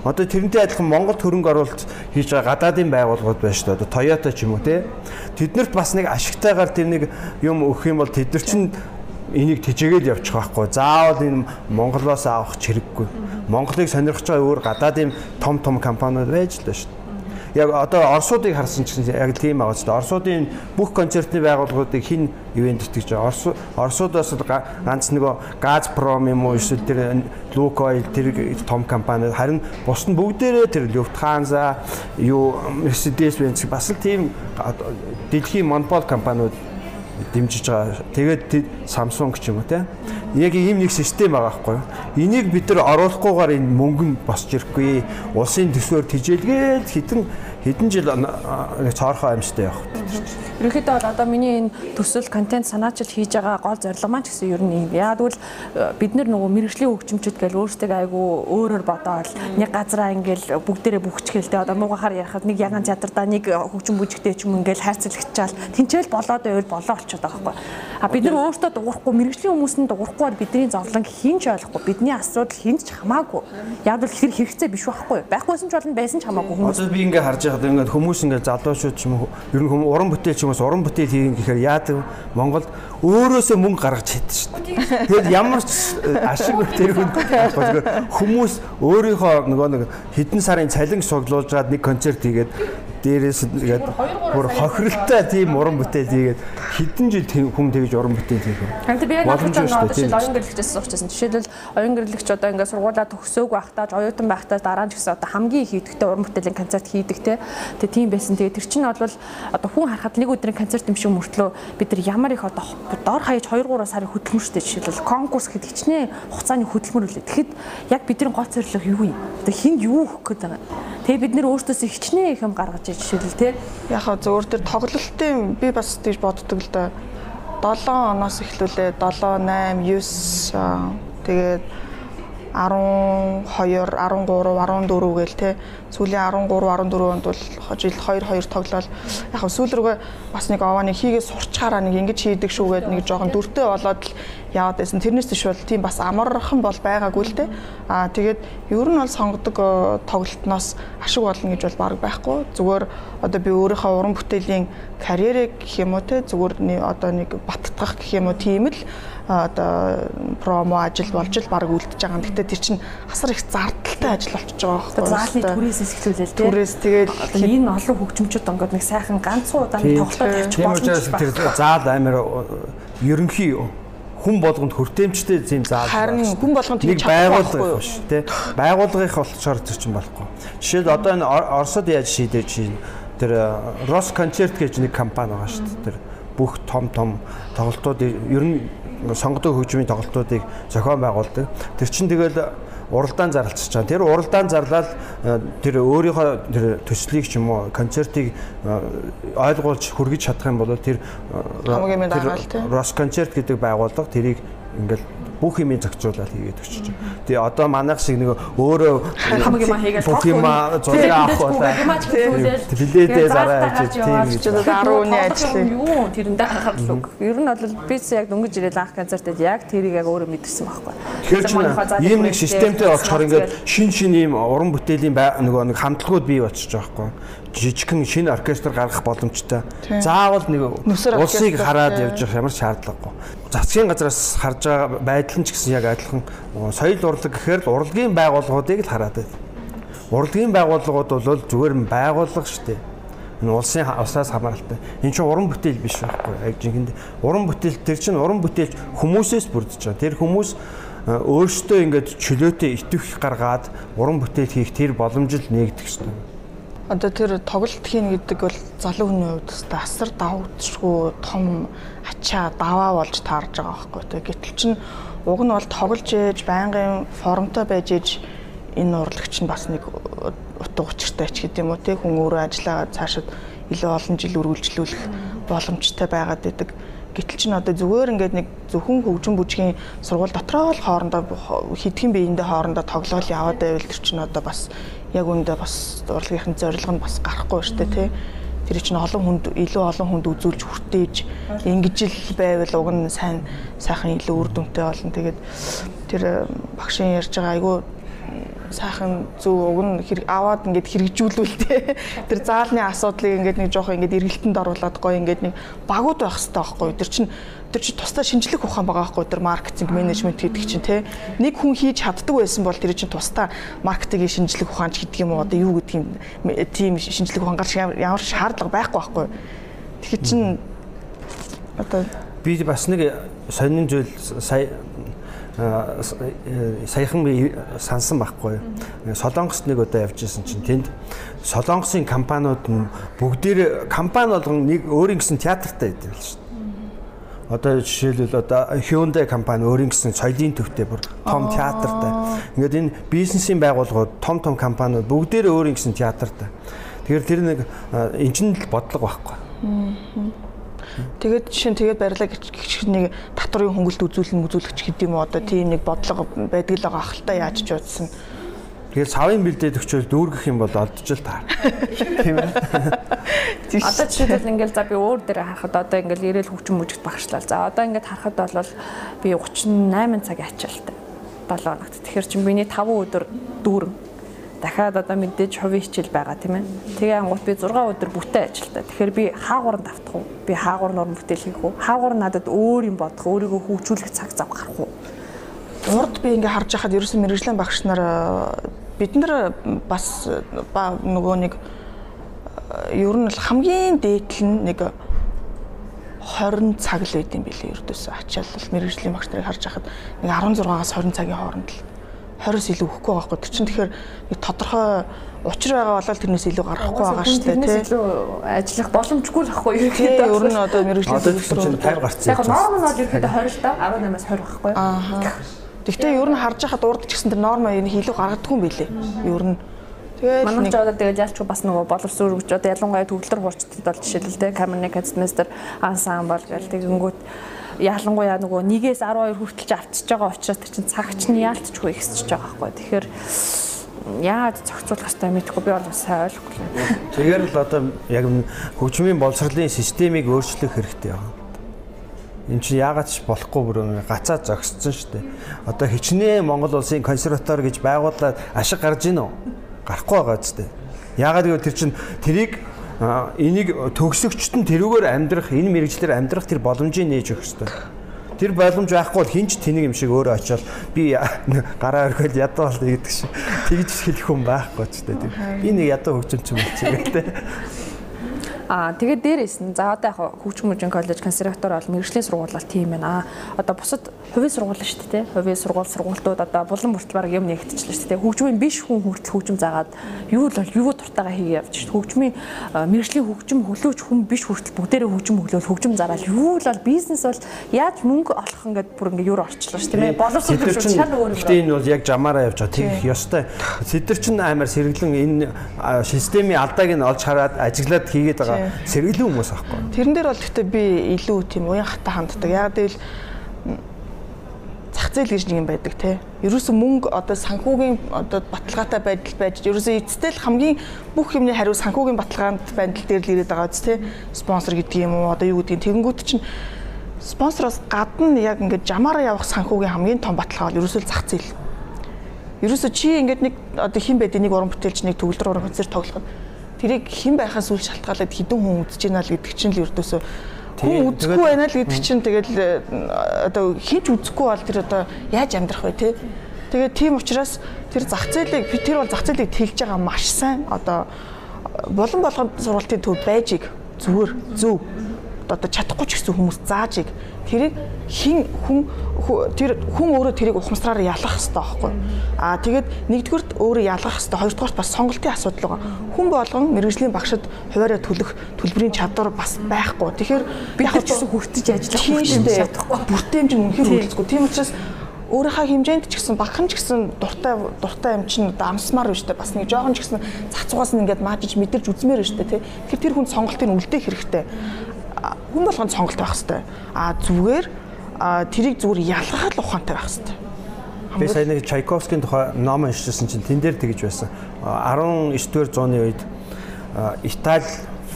Одоо тэрнтэй адилхан Монгол хөрөнгө оруулалт хийж байгаа гадаадын байгууллагууд байна шүү дээ. Одоо Toyota ч юм уу те. Тэднэрт бас нэг ашигтайгаар тэр нэг юм өгөх юм бол тэд нар чинь энийг тэжээгээл явчих байхгүй. Заавал энэ Монголоос авах хэрэггүй. Монголыг сонирхож байгаа өөр гадаадын том том компаниуд байж л байна шүү дээ яг одоо Оросуудыг харсан ч гэсэн яг тийм байгаа ч дээ. Оросуудын бүх концертны байгууллагуудыг хин ивент итгэж байгаа. Орос Оросуудаас ганц нөгөө Газпром юм уу эсвэл тэр Лукойл тэр том компани харин бус нь бүгдээрээ тэр Люфтханза юу Mercedes-Benz бас л тийм дэлхийн монопол компаниуд дэмжиж байгаа. Тэгээд Samsung ч юм уу те. Яг ийм нэг систем байгаа байхгүй юу? Энийг бид нар оруулахгүйгээр энэ мөнгө нь босч ирэхгүй. Улсын төсвөөр тижээлгээд хитэн хэдэн жил цоорхоо амьстай явах. Ерөнхийдөө бол одоо миний энэ төсөл контент санаачил хийж байгаа гол зорилго маань ч гэсэн ер нь юм. Яа тэгвэл бид нар нөгөө мэрэгжлийн хөгжимчд гэл өөрсдөө айгүй өөрөөр бодоод нэг газараа ингээл бүгдээрээ бүхчихэлтэй одоо муугахаар ярихад нэг яган театрда нэг хөгжим бүжигтэй ч юм ингээл хайрцагчаал тэнцэл болоод байвал болоо болчиход байгаа байхгүй. А бид нар өөртөө дуурахгүй мэрэгжлийн хүмүүс нь дуурахгүй бол бидний зовлон хинч ойлгохгүй бидний асуудал хинч хамаагүй. Яг л хэр хэрэгцээ биш байхгүй. Байхгүйсэн ч болно байсан ч хамаагүй хүмүүс. Одоо би ингээ харж байхад ингээ хүмүүс ингээ залуучууд ч юм уу ер нь хүмүүс уран бүтээл уу уран бүтээл хийх гэхээр яадаг Монголд өөрөөсөө мөнгө гаргаж хийдэг шүү дээ. Тэгэд ямар ч ашиг тэр хүмүүс өөрийнхөө нөгөө нэг хэдэн сарын цалин суглуулж гад нэг концерт хийгээд дээрээс ингээд бүр хохиролтой тийм уран бүтээл хийгээд хэдэн жил хүн тэгж уран бүтээл хийх вэ? Харин би яг одоо жишээл оюун гэрлэгчээс суучсан. Жишээлбэл оюун гэрлэгч одоо ингээд сургуулаа төгсөөг байхдаа оюутан байхдаа дараа нь ч гэсэн одоо хамгийн их хийдэгтэй уран бүтээлийн концерт хийдэг те. Тэгээ тийм байсан. Тэгээ тэр чинь бол одоо хүн харахад нэг өдрийн концерт юм шиг мөртлөө бид нар ямар их одоо дор хаяж 2 3 сарын хөдөлмөрчтэй жишээлбэл конкурс гэхэд хичнээн хугацааны хөдөлмөр үлээ. Тэгэхэд яг бидний гол зорилго юу юм? Одоо хинд юу өгөх гээд байгаа. Тэгээ бид нэр өөртөөсөө хичнээн их юм гаргаж жишээлбэл те. Яг хаа зөвөр тэр тоглолтын би бас тийж боддог л да. 7 оноос эхлүүлээ 7 8 9 тэгээд 12 13 14 гээл те сүүлийн 13 14 онд бол жил 2 2 тоглол яг хөө сүүл рүүгээ бас нэг овоо нэг хийгээ сурчхаараа нэг ингэж хийдэг шүүгээд нэг жоохон дүртэй болоод л яваад байсан. Тэрнээс тийш бол тийм бас амархан бол байгаагүй л те. Аа тэгээд ер нь бол сонгодог э, тоглолтноос ашиг болно гэж бол баг байхгүй. Зүгээр одоо би өөрийнхөө уран бүтээлийн карьерийг гэх юм уу те зүгээр одоо нэг баттгах гэх юм уу тийм л одоо промо ажил болж л баг үлдчихэж байгаа. Гэтэ тэр чинь асар их зардалтай ажил болчихж байгаа байхгүй. Заалны түрээс эхлүүлэл тийм. Түрээс тэгээд энэ олон хөгжимчд ингээд нэг сайхан ганцхан удаа тоглолтоо тавьчих учраас тэр заал амар ерөнхий хүн болгонд хүртээмжтэй зэм зааж харин хүн болгонд тийм байгууллага биш тий. Байгууллагын болохоор тэр чинь болохгүй. Жишээд одоо энэ Оросод яаж шийдэж чинь тэр Рос концерт гэж нэг компани байгаа шүү дээ. Тэр бүх том том тоглолтууд ер нь сонгодог хөгжмийн тоглолтуудыг зохион байгуулдаг. Тэр чинь тэгэл уралдаан зарлцж байгаа. Тэр уралдаан зарлаад э, тэр өөрийнхөө тэр төслийг ч юм уу концертыг э, ойлгуулж хүргэж чадах юм бол тэр э, Рос концерт гэдэг байгууллага тэрийг ингээл бүх юмыг зохицуулаад хийгээд өчөж. Тэгээ одоо манайх шиг нэг өөрөө хамаг юм хийгээд бүх юм зураг авах болоо. Билетээ зараа хийж тийм гэж 10-ны ажил юу тэрэндээ анхаарал үг. Ер нь бол бис яг дөнгөж ирээд анх концертод яг тэрийг яг өөрөө мэдэрсэн байхгүй. Тэгэхээр ийм нэг системтэй болчоор ингээд шин шин ийм уран бүтээлийн нөгөө нэг хамтлагууд бий болчихж байгаа байхгүй жижигхэн шинэ оркестр гаргах боломжтой. Заавал нэг улсыг хараад явж явах ямар шаардлагагүй. Засгийн газраас харж байгаа байдал нь ч гэсэн яг адилхан соёл урлаг гэхээр л урлагийн байгууллагуудыг л хараад байна. Урлагийн байгууллагууд бол зүгээр байгууллага шүү дээ. Энэ улсын усаас хамааралтай. Энэ чинь уран бүтээл биш байхгүй. Яг жинхэнэ уран бүтээл тэр чинь уран бүтээлч хүмүүсээс бүрдэж байгаа. Тэр хүмүүс өөрсдөө ингээд чөлөөтэй итгэх гаргаад уран бүтээл хийх тэр боломжил нэгдэх ёстой одоо тэр тоглолт хийн гэдэг бол залуу хүний хувьд өстой асар давагдшгүй том ачаа даваа болж таарж байгаа байхгүй тэ. Гэтэл чин уг нь бол тоглож ээж байнгын формтой байж ээж энэ урлагч нь бас нэг утга учиртай ч гэдэм үү. Те хүн өөрөө ажиллаа цаашид илүү олон жил үргэлжлүүлэх боломжтой байгаад байдаг гэтэл чин одоо зүгээр ингээд нэг зөвхөн хөгжим бүжгийн сургууль дотроо л хоорондоо хэдхэн биеиндээ хоорондоо тоглоол яваад байвал тэр чин одоо бас яг үүндээ бас урлагийн зорилго нь бас гарахгүй дээ тий. Тэр чинь олон хүнд илүү олон хүнд үзүүлж хүртээж ингэж л байвал уг нь сайн сайхан илүү үр дүнтэй болно. Тэгээд тэр багшийн ярьж байгаа айгүй сайхан зөв уг нь аваад ингээд хэрэгжүүлүүлтэй. Тэр заалны асуудлыг ингээд нэг жоох ингээд эргэлтэнд оруулаад гоё ингээд нэг багууд байх хэрэгтэй байхгүй. Тэр чинь тэр чинь тусдаа шинжлэх ухаан байгаа байхгүй тэр маркетинг менежмент гэдэг чинь те нэг хүн хийж чаддаг байсан бол тэр чинь тусдаа маркетингийн шинжлэх ухаанч гэдэг юм уу одоо юу гэдэг юм тийм шинжлэх ухаан гарч ямар шаардлага байхгүй байхгүй тэгэхээр чин одоо би бас нэг сонин зүйл сая саяхан би сансан байхгүй. Солонгост нэг удаа явж исэн чинь тэнд Солонгосын компаниуд нь бүгдээр компани болгон нэг өөрийн гэсэн театртай байдаг л шүү дээ. Одоо жишээлбэл одоо Hyundai компани өөрийн гэсэн соёлын төвтэй бүр том театртай. Ингээд энэ бизнесийн байгууллагууд том том компаниуд бүгдээр өөрийн гэсэн театртай. Тэгэхээр тэр нэг энэ ч л бодлого байхгүй. Тэгээд жишээ нь тэгээд барилаа гिच нэг татврын хөнгөлт үзүүлэн үзүүлэгч гэдэг юм уу одоо тийм нэг бодлого байдаг л байгаа ахaltaа яаж ч удсан. Тэгээд савын бэлдээд өчөөл дүүргэх юм бол олдож л таар. Тийм ээ. Одоо жишээлбэл ингээл за би өөр дээр харахад одоо ингээл ирээл хөгжим мүжигт багшлаа. За одоо ингээд харахад бол би 38 цагийн ачаалтай. 7 хоногт. Тэгэхээр чинь миний 5 өдөр дүүрэн дахиад одоо мэдээж хувийн хичээл байгаа тийм ээ. Тэгээ ангууд би 6 өдөр бүтэн ажилтаа. Тэгэхээр би хаагур давтах уу? Би хаагур норм бүтээл хийх үү? Хаагур надад өөр юм бодох, өөрийгөө хөгжүүлэх цаг зав гарах уу? Урд би ингээ харж байхад ерөөсөн мэрэгжлийн багш нар бид нар бас нөгөө нэг ер нь хамгийн дээдл нь нэг 20 цаг л байд юм билээ ердөөсөө ачаалал мэрэгжлийн багш нарыг харж байхад нэг 16-аас 20 цагийн хооронд л 20-с илүү өгөхгүй байгаа байхгүй. Тэр чинь тэгэхээр нэг тодорхой учир байгаа болол тэрнээс илүү гарахгүй байгаа шүү дээ тий. илүү ажиллах боломжгүй л ахгүй ерөөхдөө. Ер нь одоо мэрэгжлийн төвлөрсөн 50 гарцсан. Яг норм нь бол ерөөхдөө 20 л да 18-аас 20 байхгүй. Аа. Гэхдээ ер нь харж байхад урд ч гэсэн тэр норм энэ илүү гаргадаггүй юм билэ. Ер нь Тэгээд манай ч одоо тэгээд ялч бас нөгөө боловсрол өгч одоо ялангуяа төвлөр хуурчдад бол жишээлбэл те communication-мастер ансамбл гэл тэгэнгүүт ялангуяа нөгөө 1-ээс 12 хүртэл авчиж байгаа учраас тэр чинь цагч нь яалтчгүй ихсэж байгаа байхгүй. Тэгэхээр яаж зохицуулах хэрэгтэй мэдэхгүй би бол сайн ойлгохгүй. Тэгэхээр л одоо яг хөгжмийн боловсролын системийг өөрчлөх хэрэгтэй байна Энд чинь яагаад ч болохгүй бүр гацаа зогссон шүү дээ. Одоо хичнээн Монгол улсын консерватор гэж байгуулаад ашиг ийн үү? Гарахгүй байгаа ч дээ. Яагаад гэвэл тэр чинь тэрийг энийг төгсөгчт нь тэрүүгээр амьдрах, энэ мэрэгчлэр амьдрах тэр боломжийг нээж өгөх хэрэгтэй. Тэр боломж байхгүй бол хинч тэнийг юм шиг өөрөө очиод би гараа өргөөл ядуу бол гэдэг шиг тэгж хэлэх хүн байхгүй ч дээ. Би нэг ядуу хөгжимч юм болчих гэдэг. Аа тэгээд дээрээс нь за одоо яг хөгжим мужийн коллеж консерватор бол мэрэгжлийн сургууль бол тийм байна. Одоо бусад хувийн сургууль шүү дээ. Хувийн сургууль сургуультууд одоо булан бүрт баг юм нэгтчихлээ шүү дээ. Хөгжмийн биш хүн хүртэл хөгжим заагаад юу л юу дуртайгаа хийе явж шүү. Хөгжмийн мэрэгжлийн хөгжим хөглөөч хүн биш хүртэл бүгдээрээ хөгжим хөглөөл хөгжим зараад юу л бол бизнес бол яаж мөнгө олох ингээд бүр ингээд юу орчлоо шүү тийм ээ. Боловсрол шүү шал өөр юм. Гэтэ энэ бол яг жамаараа явж байгаа. Тэгэх ёстой. Сэдэр чинь амар сэргэлэн энэ системийн алдааг нь олж хараад ажиглаад хийгээд байгаа сэргэлэн хүмүүс аахгүй. Тэрэн дээр бол гэхдээ би илүү тийм уян хата ханддаг. Яг гэвэл зах зээл гэж нэг юм байдаг те. Ерөөсө мөнгө одоо санхүүгийн одоо баталгаатай байдал байж ерөөсө эцэстээ л хамгийн бүх юмны хариу санхүүгийн баталгаанд байдал дээр л ирээд байгаа үст те. Спонсор гэдэг юм уу одоо юу гэдгийг тэгэнгүүт чинь спонсороос гадна яг ингээд жамаараа явах санхүүгийн хамгийн том баталгаа бол ерөөсөө зах зээл. Ерөөсө чи ингээд нэг одоо хин байд нэг уран бүтээлч нэг төгөлдөр уран концерт тоглоход тэрийг хэн байхаас үл шалтгаалаад хідэн хүн үзэж байна л гэдэг чинь л ердөөсөө хүн үзэхгүй байна л гэдэг чинь тэгэл одоо хинч үзэхгүй бол тэр одоо яаж амьдрах вэ те тэгээд тийм учраас тэр зах зээлийг тэр бол зах зээлийг тэлж байгаа маш сайн одоо болон болгонд сургалтын төв байж иг зүгээр зөв одоо чадахгүй ч гэсэн хүмүүс зааж иг тэрийг хин хүн тэр хүн өөрөө тэрийг ухамсараар ялах хэрэгтэй байхгүй. Аа тэгээд нэгдүгürt өөрөө ялгах хэрэгтэй. Хоёрдугаарт бас сонголтын асуудал байгаа. Хүн болгон мэрэгжлийн багшид хуваараа төлөх төлбөрийн чадвар бас байхгүй. Тэгэхээр бид нар ч гэсэн хүртэж ажиллах хүртэмж чадахгүй. Бүртэмж нь үнэхээр хөрөлцгүй. Тийм учраас өөрийнхөө хэмжээнд ч гэсэн багхан ч гэсэн дуртай дуртай юм чинь одоо амсмаар байна шүү дээ. Бас нэг жоохон ч гэсэн цацугаас нь ингээд маажиж мэдэрч үзмээр байна шүү дээ. Тэгэхээр тэр хүн сонголтыг үлдээх хэрэгтэй хүн болгонд сонголт байх хэрэгтэй. А зүгээр тэрийг зүгээр ялгахад ухаантай байх хэрэгтэй. Би сая нэг Чайковскийн тухай ном уншижсэн чинь тэн дээр тэгж байсан. 19-р зууны үед Итали,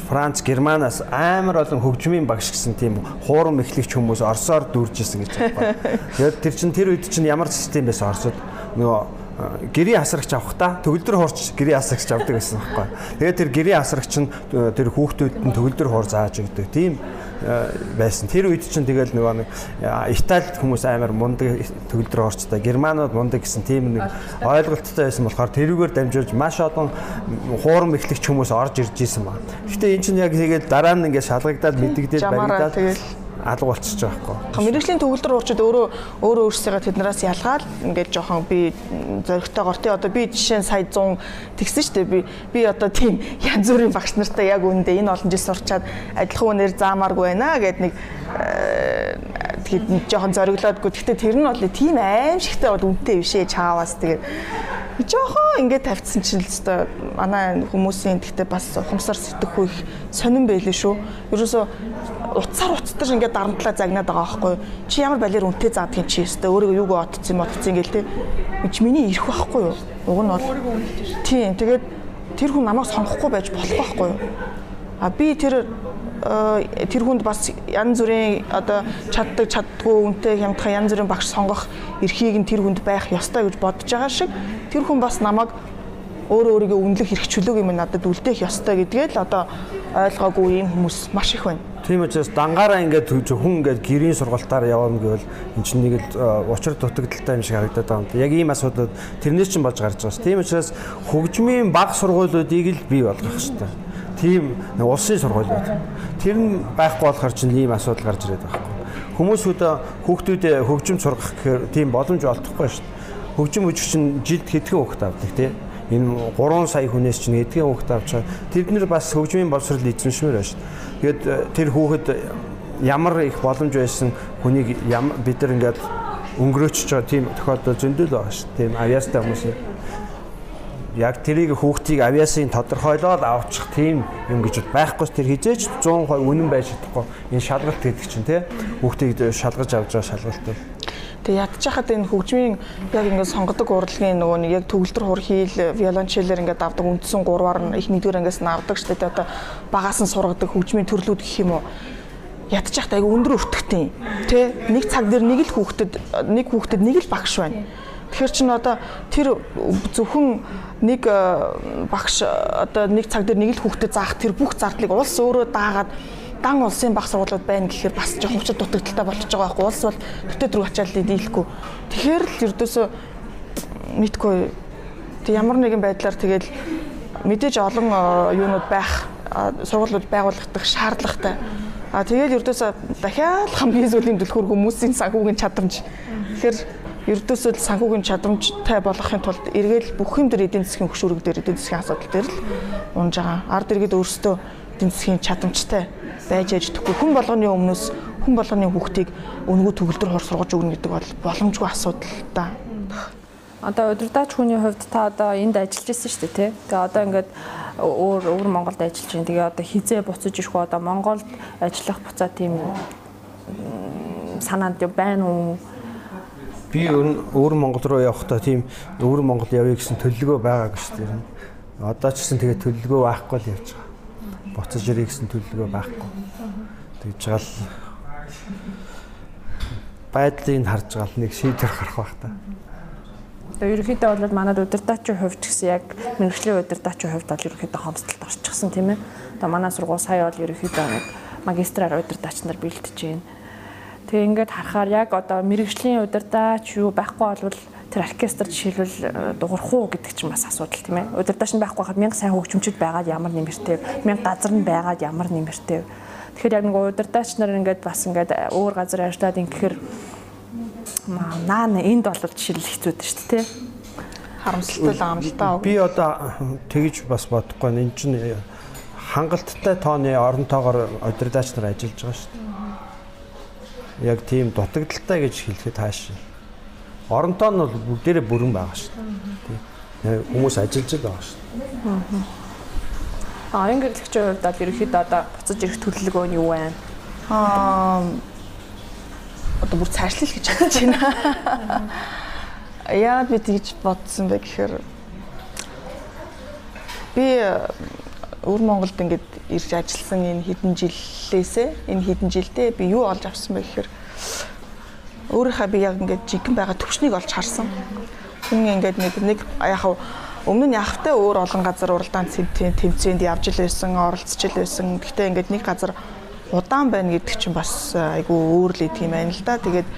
Франц, Германаас амар олон хөгжмийн багш гэсэн тийм хуурам эхлэгч хүмүүс Оросоор дүүрж исэн гэж байна. <laughs> Тэгээд тэр чинь тэр үед чинь ямар систем байсан Оросод нөгөө гэрийн асрагч авахдаа төгөлдөр хуурч гэрийн асрагч авдаг гэсэн байхгүй. Тэгээд тэр гэрийн асрагч нь тэр хүүхдүүд нь төгөлдөр хуур зааж өгдөг. Тийм байсан. Тэр үед чинь тэгэл нөгөө нэг Италид хүмүүс амар мундаг төгөлдөр хуурчтай, Германууд мундаг гэсэн тийм нэг ойлголттой байсан болохоор тэрүүгээр дамжуулж маш олон хуурам эхлэгч хүмүүс орж ирж исэн ба. Гэтэ эн чинь яг тэгээд дараа нь ингээд шалгагдаад мэдэгдээд баригдаад алга болчихж байгаа хгүй. Мэргэжлийн төгөлдөр уурчид өөрөө өөрөө өөрсдөө тэднээс ялгаад ингээд жоохон би зөрөгтэйгоор тий одоо би жишээ нь сая 100 тэгсэн шүү дээ. Би би одоо тийм <laughs> янз бүрийн багш нартай яг үүндээ энэ олон жил сурчаад адилхан үнээр заамааргүй байна гэд нэг тэгэхэд жоохон зориглоодгүй. Гэхдээ тэр нь бол тийм аимшигтай бол үнэтэй биш ээ чаавас тэгээд жоохон ингээд тавьчихсан чинь л өстой. Манай хүмүүсийн гэхдээ бас ухамсар сэтгэхгүй их сонирн байлээ шүү. Ерөөсөө утсаар уцтаж ингээд дарамтлаа загнаад байгаа байхгүй чи ямар балер үнтэй заадгийн чи өстө өөрийгөө юугаа отцсон мотцсон ингээл те. Чи миний ирэх байхгүй юу? Уг нь бол тийм. Тэгээд тэр хүн намайг сонгохгүй байж болох байхгүй юу? А би тэр тэр хүнд бас янз бүрийн одоо чаддаг чаддгүй үнтэй хямдхан янз бүрийн багш сонгох эрхийг нь тэр хүнд байх ёстой гэж бодож байгаа шиг тэр хүн бас намайг өөрөө өөрийгөө үнэлэх эрх чөлөөг юм надад үлдээх ёстой гэдгээ л одоо ойлгоогүй юм хүмүүс маш их байна. Тийм учраас дангаараа ингээд хүн ингээд гэрийн сургалтаар явна гэвэл эн чинь нэг л учир дутагдaltaй юм шиг харагдаад байгаа юм. Яг ийм асуудлууд тэрнээс чинь болж гарч байгаа ш. Тийм учраас хөгжмийн баг сургуулиудыг л бий болгох хэрэгтэй тийм улсын сургуулиуд. Тэр нь байхгүй болохоор чинь ийм асуудал гарч ирээд байгаа юм. Хүмүүсүүд хүүхдүүдээ хөгжим сургах гэхээр тийм боломж олдохгүй шүү дээ. Хөгжим үжих чинь жилд хэдхэн хүүхд авдаг тийм энэ 3 сая хүнээс чинь эдгээр хүүхд авч байгаа. Тэд нэр бас хөгжмийн боловсрол эзэмшмээр байна шүү. Тэгээд э, тэр хүүхэд ямар их боломж байсан хүнийг бид нар ингээд өнгөрөөч байгаа тийм тохиолдол зөндөл байгаа шүү. Тийм авьяастай хүмүүс яг тэрийг хүүхдийг авиасын тодорхойлоод авчих тийм юм гэж байхгүй ч тэр хизээч 100% үнэн байж чадахгүй. Энэ шалгалт гэдэг чинь тий хүүхдийг шалгаж авч байгаа шалгалт бол Тэгээ ядчих хаад энэ хөгжмийн яг ингээд сонгодог урлагийн нөгөө нэг яг төгөлдөр хур хийл виолончелээр ингээд авдаг үндсэн гурваар нь их нэгдүгээр ангиас нь авдаг шүү дээ одоо багаас нь сургадаг хөгжмийн төрлүүд гэх юм уу? Ядчих хаад айгу өндөр өртөгтэй. Тий нэг цаг дээр нэг л хүүхдэд нэг хүүхдэд нэг л багш байна Тэгэхээр чин одоо тэр зөвхөн нэг э, багш одоо нэг цаг дээр нэг л хүүхдэд заах тэр бүх зардлыг улс өөрөө даагаад дан улсын баг сургуулиуд байна гэхээр бас жоохон хүчит дутагдaltaй болчихж байгаа байхгүй улс бол төтөд рүү ачааллыг дийлэхгүй. Тэгэхээр л ердөөсөө мэдгүй тэг ямар нэгэн байдлаар тэгэл мэдээж олон э, юунууд байх сургуулиуд байгуулагдах шаардлагатай. А тэгээд ердөөсөө дахиад хамгийн сүүлийн түлхүүр хүмүүсийн санхүүгийн чадамж. Тэгэхээр ердөөсөө санхүүгийн чадамжтай болгохын тулд эргээл бүх юм дээр эдийн засгийн хөшүүрэг дээр эдийн засгийн асуудал дээр л унж байгаа. Ард иргэд өөрсдөө эдийн засгийн чадамжтай байж аж тэхгүй хүн болгоны өмнөөс хүн болгоны хүүхдийг өнгөө төгөлдөр хор сургаж өгнө гэдэг бол боломжгүй асуудал да. Одоо удирдаач хүний хувьд та одоо энд ажиллаж ирсэн шүү дээ тий. Тэгээ одоо ингээд өөр өөр Монголд ажиллаж байна. Тэгээ одоо хизээ буцаж ирэх үү одоо Монголд ажиллах буцаа тийм санаанд байна уу? Би өөр Монгол руу явахдаа тийм өөр Монгол явъя гэсэн төлөвлөгөө байгаа гэж тийм. Одоо ч гэсэн тэгээ төлөвлөгөө байхгүй л явж байгаа. Буцаж ирэх гэсэн төлөвлөгөө байхгүй. Тэгж байгаа л байдлыг харж байгаа л нэг шийдвэр гарах байх та. Тэгээ ерөнхийдөө бол манад удирдаачийн хувьд гэсэн яг мэрэгжлийн удирдаачийн хувьд бол ерөнхийдөө хомсдолд орчихсон тийм ээ. Одоо манай сургууль сая бол ерөнхийдөө нэг магистраар удирдаач нар бэлтэж байна Тэгээ ингээд харахаар яг одоо мэрэгжлийн удирдаач юу байхгүй болвол тэр оркестр жишээлбэл э, дуурах уу гэдэг чинь бас асуудал тийм ээ. Удирдаач нь байхгүй хахад мянга сайн хөгжимчд байгаад ямар нэмэртэй, мянга газар нь байгаад ямар нэмэртэй. Тэгэхээр яг нэг удирдаач нар ингээд бас ингээд өөр газар ажиллаад ингэхээр наа энд бол жишээл хэцүү дээ шүү дээ. Харамсалтай л амлалтаа. Би одоо тэгж бас бодохгүй. Энэ чинь хангалттай тооны оронтойгоор удирдаач нар ажиллаж байгаа шүү дээ яг тийм дутагдaltaй гэж хэлэхэд хааш. Оронтоо нь бол бүгдээрээ бүрэн байгаа шүү дээ. Хүмүүс ажиллаж байгаа шүү дээ. Аа аян гэрлэгчийн хувьд бол ерөөхдөө одоо буцаж ирэх төлөвлөгөө нь юу вэ? Аа одоо бүр цаашлал гэж бодож байна. Яагаад би тэгж бодсон бэ гэхээр би өвөр Монголд ингээд ирж ажилласан энэ хэдэн жилээсээ энэ хэдэн жилдээ би юу олж авсан бэ гэхээр өөрийнхөө би яг ингээд жигэн байгаа төвчнийг олж харсан. Хүн ингээд нэг нэг яг өмнө нь явахтай өөр олон газар уралдаан тэмцээнд явж л байсан, оролцож л байсан. Гэхдээ ингээд нэг газар удаан байна гэдэг чинь бас айгүй өөр л идэг юм байна л да. Тэгээд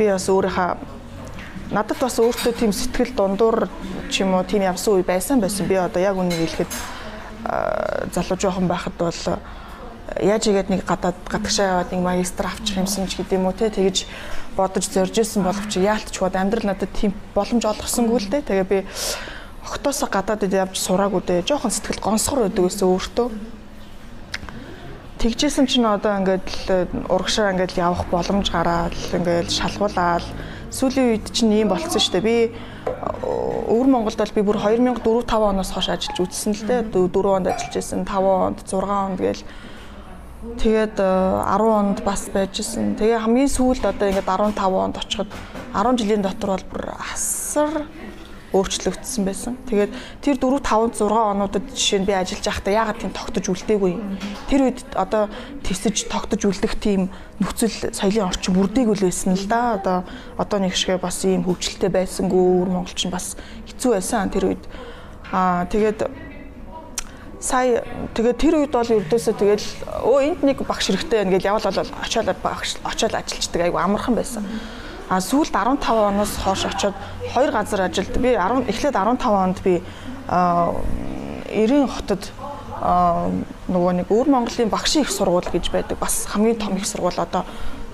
би бас өөрийнхөө надад бас өөртөө тийм сэтгэл дундуур ч юм уу тийм явсан үе байсан байсан. Би одоо яг үнийг хэлэхэд залуу жоохон байхад бол яаж игээд нэг гадаад гадагшаа яваад нэг магистр авчих юмсан ч гэдэм үү те тэгэж бодож зорж исэн боловч яалтч бод амьдрал надад тийм боломж олгосонгүй л дээ. Тэгээ би октоосоо гадаадд явж сураагүй дээ. Жоохон сэтгэл гонсгор байдаг гэсэн өөртөө. Тэгжсэн чинь одоо ингээд урагшаа ингээд явах боломж гараад ингээд шалгуулаад сүүлийн үед чинь ийм болцсон шүү дээ. Би өвөр Монголд бол би бүр 2004 5 оноос хойш ажиллаж үзсэн л дээ. 4 онд ажиллаж байсан, 5 онд, 6 онд гээл Тэгээд 10 онд бас байжсэн. Тэгээ хамгийн сүүлд одоо ингээд 15 онд очиход 10 жилийн дотор бол бүр асар өөрчлөгдсөн байсан. Тэгээд тэр 4 5 6 онуудад жишээ нь би ажиллаж байхдаа яагаад тийм тогтож үлдээгүй юм. Тэр үед одоо тэсэж тогтож үлдэх тийм нөхцөл соёлын орчин бүрдээгүй л байсан л да. Одоо одоо нэг шигэ бас ийм хөгжилтэй байсангүй өр монголч нь бас хэцүү байсан тэр үед. Аа тэгээд сая тэгээд тэр үед бол ердөөсөө тэгэл өө энд нэг багш хэрэгтэй байна гэж явал бол очиод багш очиод ажиллаждаг айгу амархан байсан. Mm -hmm А сүүлд 15 оноос хойш очоод хоёр газар ажилд би 10 эхлээд 15 онд би 90 хотод нөгөө нэг өвөр Монголын багшийн их сургууль гэж байдаг. Бас хамгийн том их сургууль одоо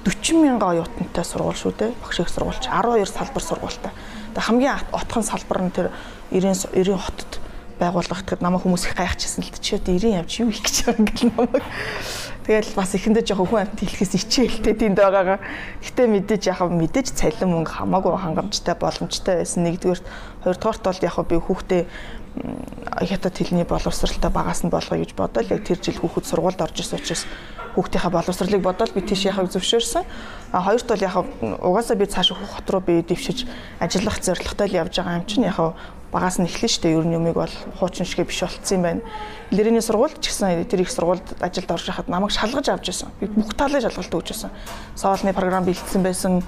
40 мянган оюутантай сургууль шүү дээ. Багшийн их сургуульч 12 салбар сургуультай. Тэгээ хамгийн отхон салбар нь тэр 90 90 хотод байгуулах гэхэд намайг хүмүүс их гайхчихсан л чи 90 явж юу их гэж байгаа юм гэл намайг Тэгэл бас эхэндээ жоохон хүн амт хэлэхээс ичээлтэй тэнд байгаагаа. Гэтэ мэдээж яг мэдээж цалин мөнгө хамаагүй хангамжтай боломжтой байсан. Нэгдүгээр хоёрдугаарт бол яг би хүүхдээ хятад хэлний боловсралтай багаас нь болгоё гэж бодоод яг тэр жил хүүхэд сургуульд орж ирсэн учраас хүүхдийнхээ боловсролыг бодоод би тийш яхаг зөвшөөрсөн. А хоёрт бол яг угаасаа би цааш хот руу би дэвшиж ажиллах зорилготой л явж байгаа юм чинь яг багаас нь эхлэн штэ ер нь юмыг бол хуучин шигэ биш болцсон юм байна. Лирэний сургууль ч гэсэн тэр их сургуульд ажилд орж хахад намайг шалгаж авч ирсэн. Би бүх талын шалгалт өгч ирсэн. Соолны програм бэлдсэн байсан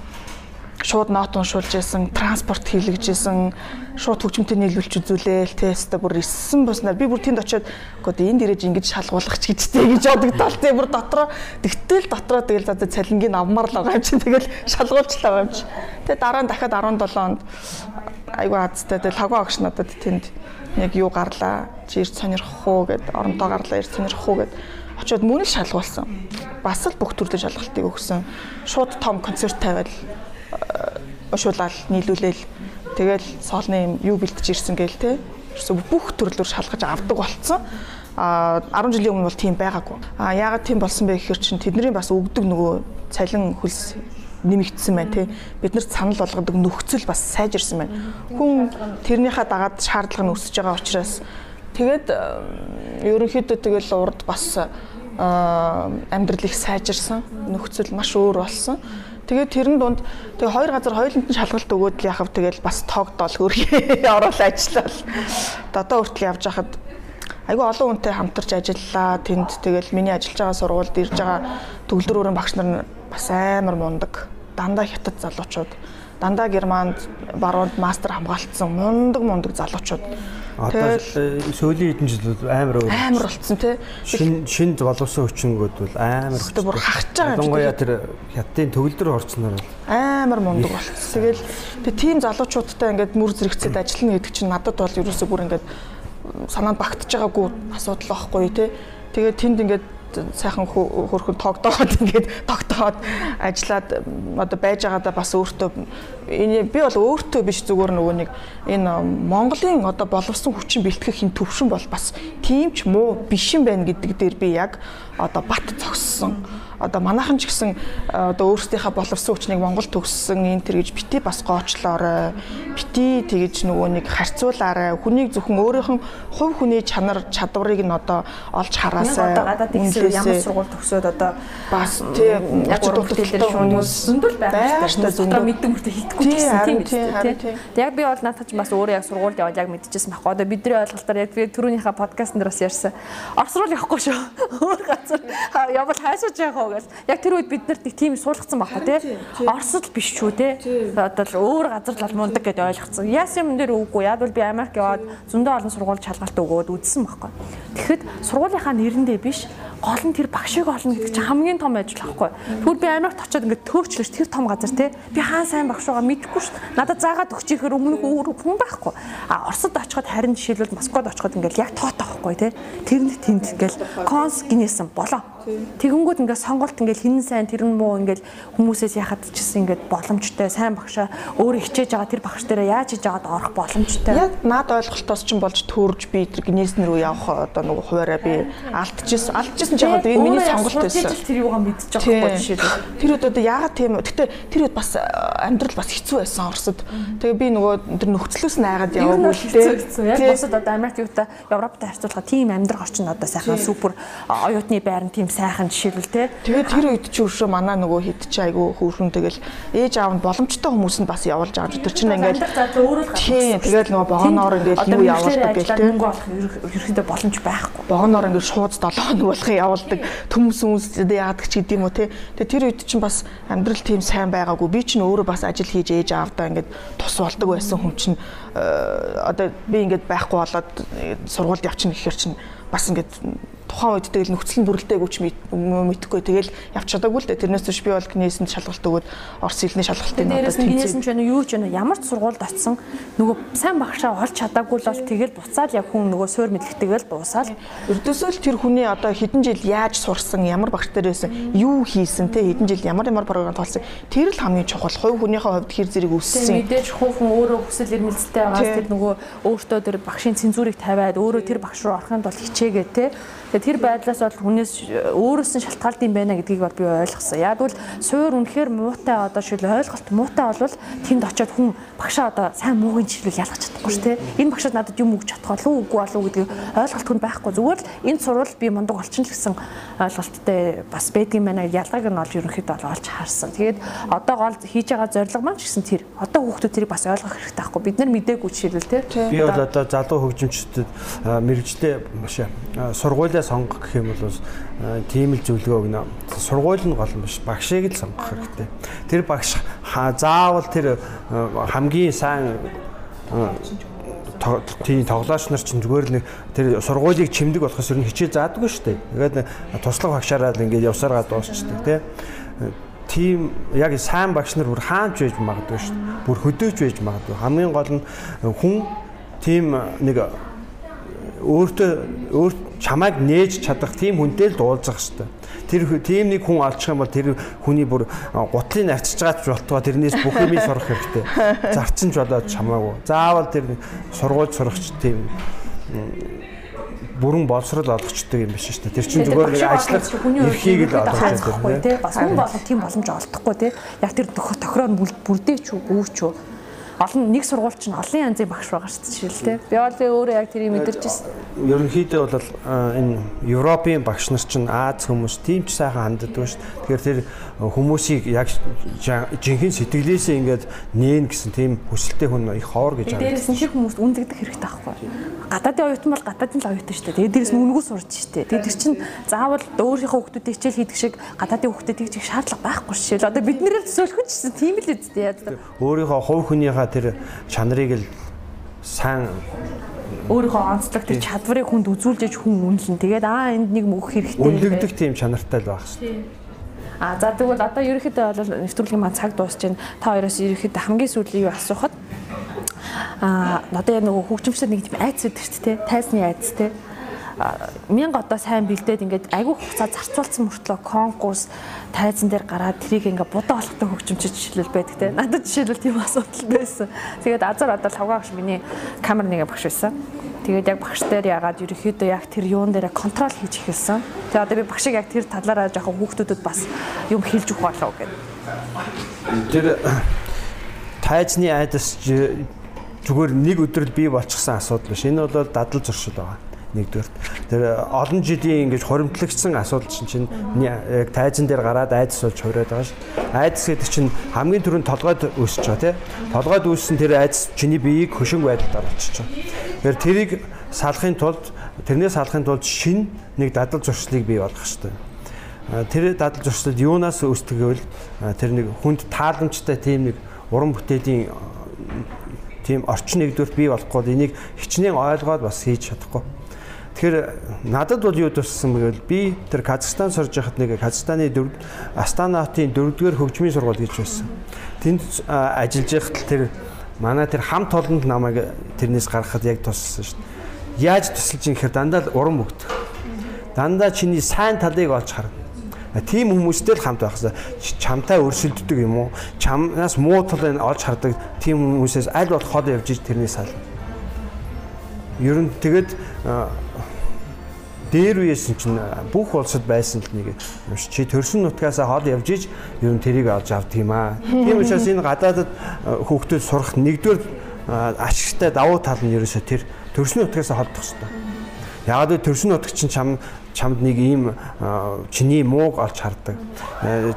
шууд нот уншуулж исэн, транспорт хийлгэж исэн, шууд хөгжмөнтэй нийлүүлж үзүүлээл, тест бүр исэн буснаар би бүр тэнд очиод үгүй энд ирээж ингэж шалгуулах ч гэдэгтэй гэж бодогдол тий бүр дотроо тэгтэл дотроо тэгэл за цалингийн авмаар л байгаа юм чинь тэгэл байгаа юм чи. Тэгээ дараа нь дахиад 17 онд айгу азтай тэгэл лагуу агш надад тэнд яг юу гарлаа чи ирд сонирхох уу гэд оронтоо гарлаа ирд сонирхох уу гэд очиод мөн л шалгуулсан. Бас л бүх төрлийн шалгалтыг өгсөн. Шууд том концерт тавиал ушуулаад нийлүүлээл тэгэл соолны юм юу бэлдэж ирсэн гээл те. Ерөөсө бүх төрлөөр шалгаж авдаг болцсон. А 10 жилийн өмнө бол тийм байгаагүй. А яагаад тийм болсон бэ гэхээр чинь тэдний бас өгдөг нөгөө цалин хөлс нэмэгдсэн байна тий. Биднэрт санал болгодог нөхцөл бас сайжирсан байна. Хүн тэрнийхээ дагаад шаардлага нь өсөж байгаа учраас тэгээд ерөнхийдөө тэгэл урд бас амьдрал их сайжирсан. Нөхцөл маш өөр болсон. Тэгээд тэрэн дунд тэгээ хоёр газар хоёуланд нь шалгалт өгөөд л яхав тэгэл бас тоогдол хөргий <laughs> орол ажиллал. Одоо хүртэл явж хахад айгүй олон хүнтэй хамтарч ажиллаа. Тэнд тэгэл миний ажиллаж байгаа сургуульд ирж байгаа төгөлдөр өрөн багш нар бас амар мундаг. Дандаа хятад залуучууд, дандаа германд баруунд мастер хамгаалтсан мундаг мундаг залуучууд Одоо сүүлийн хэдэн жил бол амар өөр. Амар болцсон тий. Шин шин боловсон хүчингүүд бол амар өчтөр бүр хахаж байгаа. Ялангуяа тэр хятадын төгөлдөр орцсноор амар мундаг болцсон. Тэгэл би тийм залуучуудтай ингээд мүр зэрэгцээд ажиллана гэдэг чинь надад бол ерөөсөө бүр ингээд санаанд багтж байгаагүй асуудал байхгүй тий. Тэгээд тэнд ингээд сайхан хөрхөн тогтооход <laughs> ингээд тогтооход ажиллаад одоо байж байгаадаа бас өөртөө энэ би бол өөртөө биш зүгээр нөгөө нэг энэ Монголын одоо боловсон хүчин бэлтгэх энэ төвшин бол бас тийм ч муу биш юм байна гэдэг дээр би яг одоо бат зогссон одоо манайхан ч гэсэн одоо өөрсдийнхээ боловсон хүчнийг Монгол төгссөн энэ төр гэж бити бас гоочлоорой. Бити тэгэж нөгөө нэг харьцуулаарай. Хүнийг зөвхөн өөрийнх нь хувь хүний чанар чадварыг нь одоо олж хараасай. Одоо гадаад ихсэр ямар сургууль төгсөөд одоо бас тийм яг урдтэлээр хүмүүс зөндөл байгаа шүү дээ. Зөндөө мэддэг мөртөө хийдэггүй гэсэн тийм үү тийм. Яг би бол надад ч бас өөрөө яг сургуульд яваад яг мэдчихсэн байхгүй. Одоо бидний ойлголтоор яг би түрүүнийхээ подкастн дээр бас ярьсан. Орос руу явахгүй шүү. <laughs> Өөр газар явбал хайшууж явах уу гэл. Яг тэр үед бид нарт нэг тийм суулгацсан байхгүй тий. Оросд биш ч үү тий. Одоо л өөр газар л мундаг гэдээ ойлгоцсон. Яасан юм дээр үгүй. Яг бол би Америк яваад зөндөө олон сургууль шалгалт өгөөд үзсэн байхгүй. Тэгэхэд сургуулийнхаа нэрэндээ биш гол нь тэр багшиг олно гэдэг чинь хамгийн том ажил байхгүй. Тэгвэл би Америкт очиод ингээд төөчлөж тэр том газар тий. Би хаан сайн багш байгаа мэдэхгүй шүү. Надад заагаад өгчихээр өмнөх өөр хүн байхгүй. А Оросд очиход харин жишээлбэл Москвад очиход ингээд яг тоотой байхгүй тий. Тэрэнд тэнд ингээл конс гинэсэн болоо. Тэгэнгүүт ингээд сонголт ингээд хин сайн тэр нь муу ингээд хүмүүсээс яхад чсэн ингээд боломжтой сайн багшаа өөрөө хичээж байгаа тэр багш дээрээ яаж хийж аваад орох боломжтой. Яг наад ойлголтоос ч болж төрж би тэр гинэснэр рүү явах одоо нөгөө хуваараа би алдчихсан алдчихсан мэдчихсэн ч яг энэ миний сонголт байсан. Тэр юугаа мэдчих жоохгүй жишээлбэл. Тэр үед одоо яагаад тийм гэтээ тэр үед бас амьдрал бас хэцүү байсан Оросд. Тэгээ би нөгөө тэр нөхцлөөс найгаад яваагүй л дээ. Яг босод одоо Америк юутай Европтой харьцуулахад тийм амьдрах орчин одоо сайхан супер оюутны байран тийм сайхан жишээлбэл те. Тэгээ тэр үед чи өршөө манаа нөгөө хэд чи айгүй хөөрхөн тэгэл ээж аав нь боломжтой хүмүүсэнд бас явуулж байгаа. Тэр чинь ингээд тийм тэгэл нөгөө богоноор ингээд юу явуулдаг гэх тийм. Мөнгө олох ерөөхдөө боломж байхгүй. Богоноор ингээд шууд 7 хоног болохын явуулдаг. Төмс хүмүүс яадаг ч гэдэм үү те. Тэгээ тэр үед чинь бас амьдрал тийм сайн байгаагүй. Би чинь өөрөө бас ажил хийж ээж аавдаа ингээд тус болдог байсан хүн чинь э, одоо би ингээд байхгүй болоод сургуульд явчихна гэхээр чинь бас ингээд тухайн үед тэгэл нөхцөл нь бүрэлдээгүй ч мэдхгүй тэгэл явж чадаагүй л дээ. Тэрнээс биш би бол гнээсэнд шалгалт өгөөд орс хэлний шалгалтыг надад тэмцээ. Гнээсэн ч байна юу ч байна ямар ч сургуульд очсон нөгөө сайн багшаа олж чадаагүй л бол тэгэл буцаад яг хүн нөгөө суур мэдлэгтэйгээл дуусаад ердөөсөө л тэр хүний одоо хэдэн жил яаж сурсан, ямар багш дээр байсан, юу хийсэн те хэдэн жил ямар ямар програм тоолсон тэр л хамгийн чухал. Хувь хүнийхээ хувьд хэр зэрэг өссөн. Мэдээж хүүхэн өөрөө хүсэл эрмэлзэлтэй байгаас тэр нөгөө өөртөө тэр багшийн цензурыг тавиад өөрөө тэр багш руу орохын тулд хичээгээ те Тэгэхээр тэр байдлаас бол хүнээс өөрөөс нь шалтгаалт юм байна гэдгийг бол би ойлгосон. Яг бол суур үнэхээр муутай одоо шил ойлголт муутай болвол тэнд очиод хүн багшаа одоо сайн муугийн жишрэл ялгаж чадахгүй шүү дээ. Энэ багшаад надад юм өгч чадах болов уу үгүй болов уу гэдгийг ойлголт хүн байхгүй. Зүгээр л энэ сурвал би мундаг олчин л гэсэн ойлголттой бас байдаг юм байна. Ялгааг нь олж ерөнхийдөө олж харсан. Тэгээд одоо гол хийж байгаа зорилго маань ч гэсэн тэр. Одоо хүүхдүүд тэрийг бас ойлгох хэрэгтэй байхгүй. Бид нар мдээгүй жишээлбэл тий. Би бол одоо залуу хөгжимчдөд мэрэгжлээ маш сургуулиа сонгох гэх юм бол тийм л зөвлөгөө өгнө. Сургууль нь гол нь биш, багшийг л сонгох хэрэгтэй. Тэр багш заавал тэр хамгийн сайн тийм тоглооч нар чинь зүгээр л нэг тэр сургуулийг чимдэг болохоос ер нь хичээл заадаггүй шүү дээ. Тэгээд туслах багшаараа л ингээд явсараа дуусчдаг тий. Тийм яг сайн багш нар бүр хаанч байж магадгүй шүү дээ. Бүр хөдөөж байж магадгүй. Хамгийн гол нь хүн тийм нэг өөртөө өөр чамайг нээж чадах тийм хүнтэй л дуулзах хэрэгтэй. Тэр тийм нэг хүн олчих юм бол тэр хүний бүр гутлыг арчиж байгаач болтгоо тэрнээс бүх юм сурах хэрэгтэй. <laughs> Зарчинж болоод чамаагүй. Заавал тэр сургууль сурахч тийм бүрэн боловсрал олгочдөг юм биш шүү дээ. Тэр чинь зүгээр нэг ажиллах эрхийг л олгож байгаа тийм. Бас хүн болон тийм боломж олдохгүй тийм. Яг тэр тохироо бүрдээч үү, бүүч үү олон нэг сургууль чинь олон янзын багш байгаа шүү дээ. Би бол өөрөө яг тэрийг мэдэрч ирсэн. Ерөнхийдөө бол энэ Европын багш нар чинь Аз хүмүүс тийм ч сайхан ханддаг шүү дээ. Тэгэхээр тэр хүмүүсийг яг жинхэнэ сэтгэлээсээ ингээд нээн гэсэн тийм хүсэлтэй хүн их хоор гэж байна. Дээрээс нь тэр хүмүүст үндэгдэх хэрэгтэй байхгүй. Гадаадын оюутан бол гадаадын л оюутан шүү дээ. Тэгээд дээрээс нь үнгүү сурч шүү дээ. Тэгээд тэр чинь заавал өөрийнхөө хүүхдүүдийг хичээл хийдэг шиг гадаадын хүүхдүүдийг чиг шаардлага байхгүй шүү дээ. Одоо бид нэрээр төсөөлөх ч гэсэн тийм л үстэй. Өөрийнхөө хувь хүнийхээ тэр чанарыг л сайн өөрийнхөө онцлог тэр чадварыг хүнд үзүүлж хүн үнэлэн. Тэгээд аа энд нэг мөх хэрэгтэй. Үнэлэгдэх тийм чанартай л байх шүү. А за тэгвэл одоо ерөнхийдөө бол нэвтрүүлгийн маань цаг дуусч байна. Та хоёроос ерөнхийдөө хамгийн сүүлийн юу асуухад а одоо нөгөө хөгжимчд нэг тийм айц байдаг шүү дээ. Тайсны айц те мянга одоо сайн бэлдээд ингээд айгүй хугацаа зарцуулсан мөртлөө конкурс тайзан дээр гараад трийг ингээд будаа болохтой хөгжимч жишээлбэл байдаг те. Надад жишээлбэл тийм асуудал байсан. Тэгээд азар одоо лавгаагш миний камер нэгэ багш байсан. Тэгээд яг багш дээр ягаад ерөөхдөө яг тэр юун дээр контрол хийж эхэлсэн. Тэгээд одоо би багшиг яг тэр талаараа жоохон хүүхдүүдэд бас юм хэлж өгөх болов гэдэг. Тэр тайзны айдас зүгээр нэг өдрөл бий болчихсон асуудал биш. Энэ бол дадал зуршил байгаа нэгдүгээр. Тэр олон жилийн ингэж хоримтлагдсан асуудал чинь яг тайзан дээр гараад айдас болж хуураад байгаа шүү. Айдас гэдэг чинь хамгийн түрүүнд толгойд үүсэж байгаа тийм. Толгойд үүссэн тэр айдас чиний биеийг хөшинг байдалд орчиж байгаа. Тэгэхээр тэрийг салахын тулд тэрнээс салахын тулд шин нэг дадал зуршлыг бий болгох хэрэгтэй. Тэр дадал зуршлууд юунаас үүсдэг гэвэл тэр нэг хүнд тааламжтай тийм нэг уран бүтээлийн тийм орчин нэгдүгürt бий болохгүй энийг хичнээн ойлгоод бас хийж чадахгүй. Тэгэхээр надад бол юу туссан гэвэл би тэр Казахстан сурж байхад нэг Казахстаны Астанатын 4-р хөгжмийн сургууль гэж байсан. Тэнд ажиллаж байхад тэр Манай тэр хамт олонд намайг тэрнээс гаргахад яг туссан шүү дээ. Яаж тусалж юм гэхээр дандаа уран бүгд. Дандаа чиний сайн талыг олж харна. Тийм хүмүүстэй л хамт байхсаа чамтай өрсөлддөг юм уу? Чамнаас муу талыг олж хардаг тийм хүмүүсээс аль болох хол явж иж тэрнээс сална. Ер нь тэгэд дээр үеэс чинь бүх улсад байсан л нэг чи төрсөн нутгаасаа хол явж иж ер нь тэрийг олж авдаг юм аа. Тийм учраас энэ гадаадад хүүхдүүд сурах нэгдүгээр ашигтай давуу тал нь ерөөсө тэр төрсөн нутгаасаа холдох хэрэгтэй. Яагаад гэвэл төрсөн нутаг чинь чам чамд нэг ийм чиний мууг олж хардаг.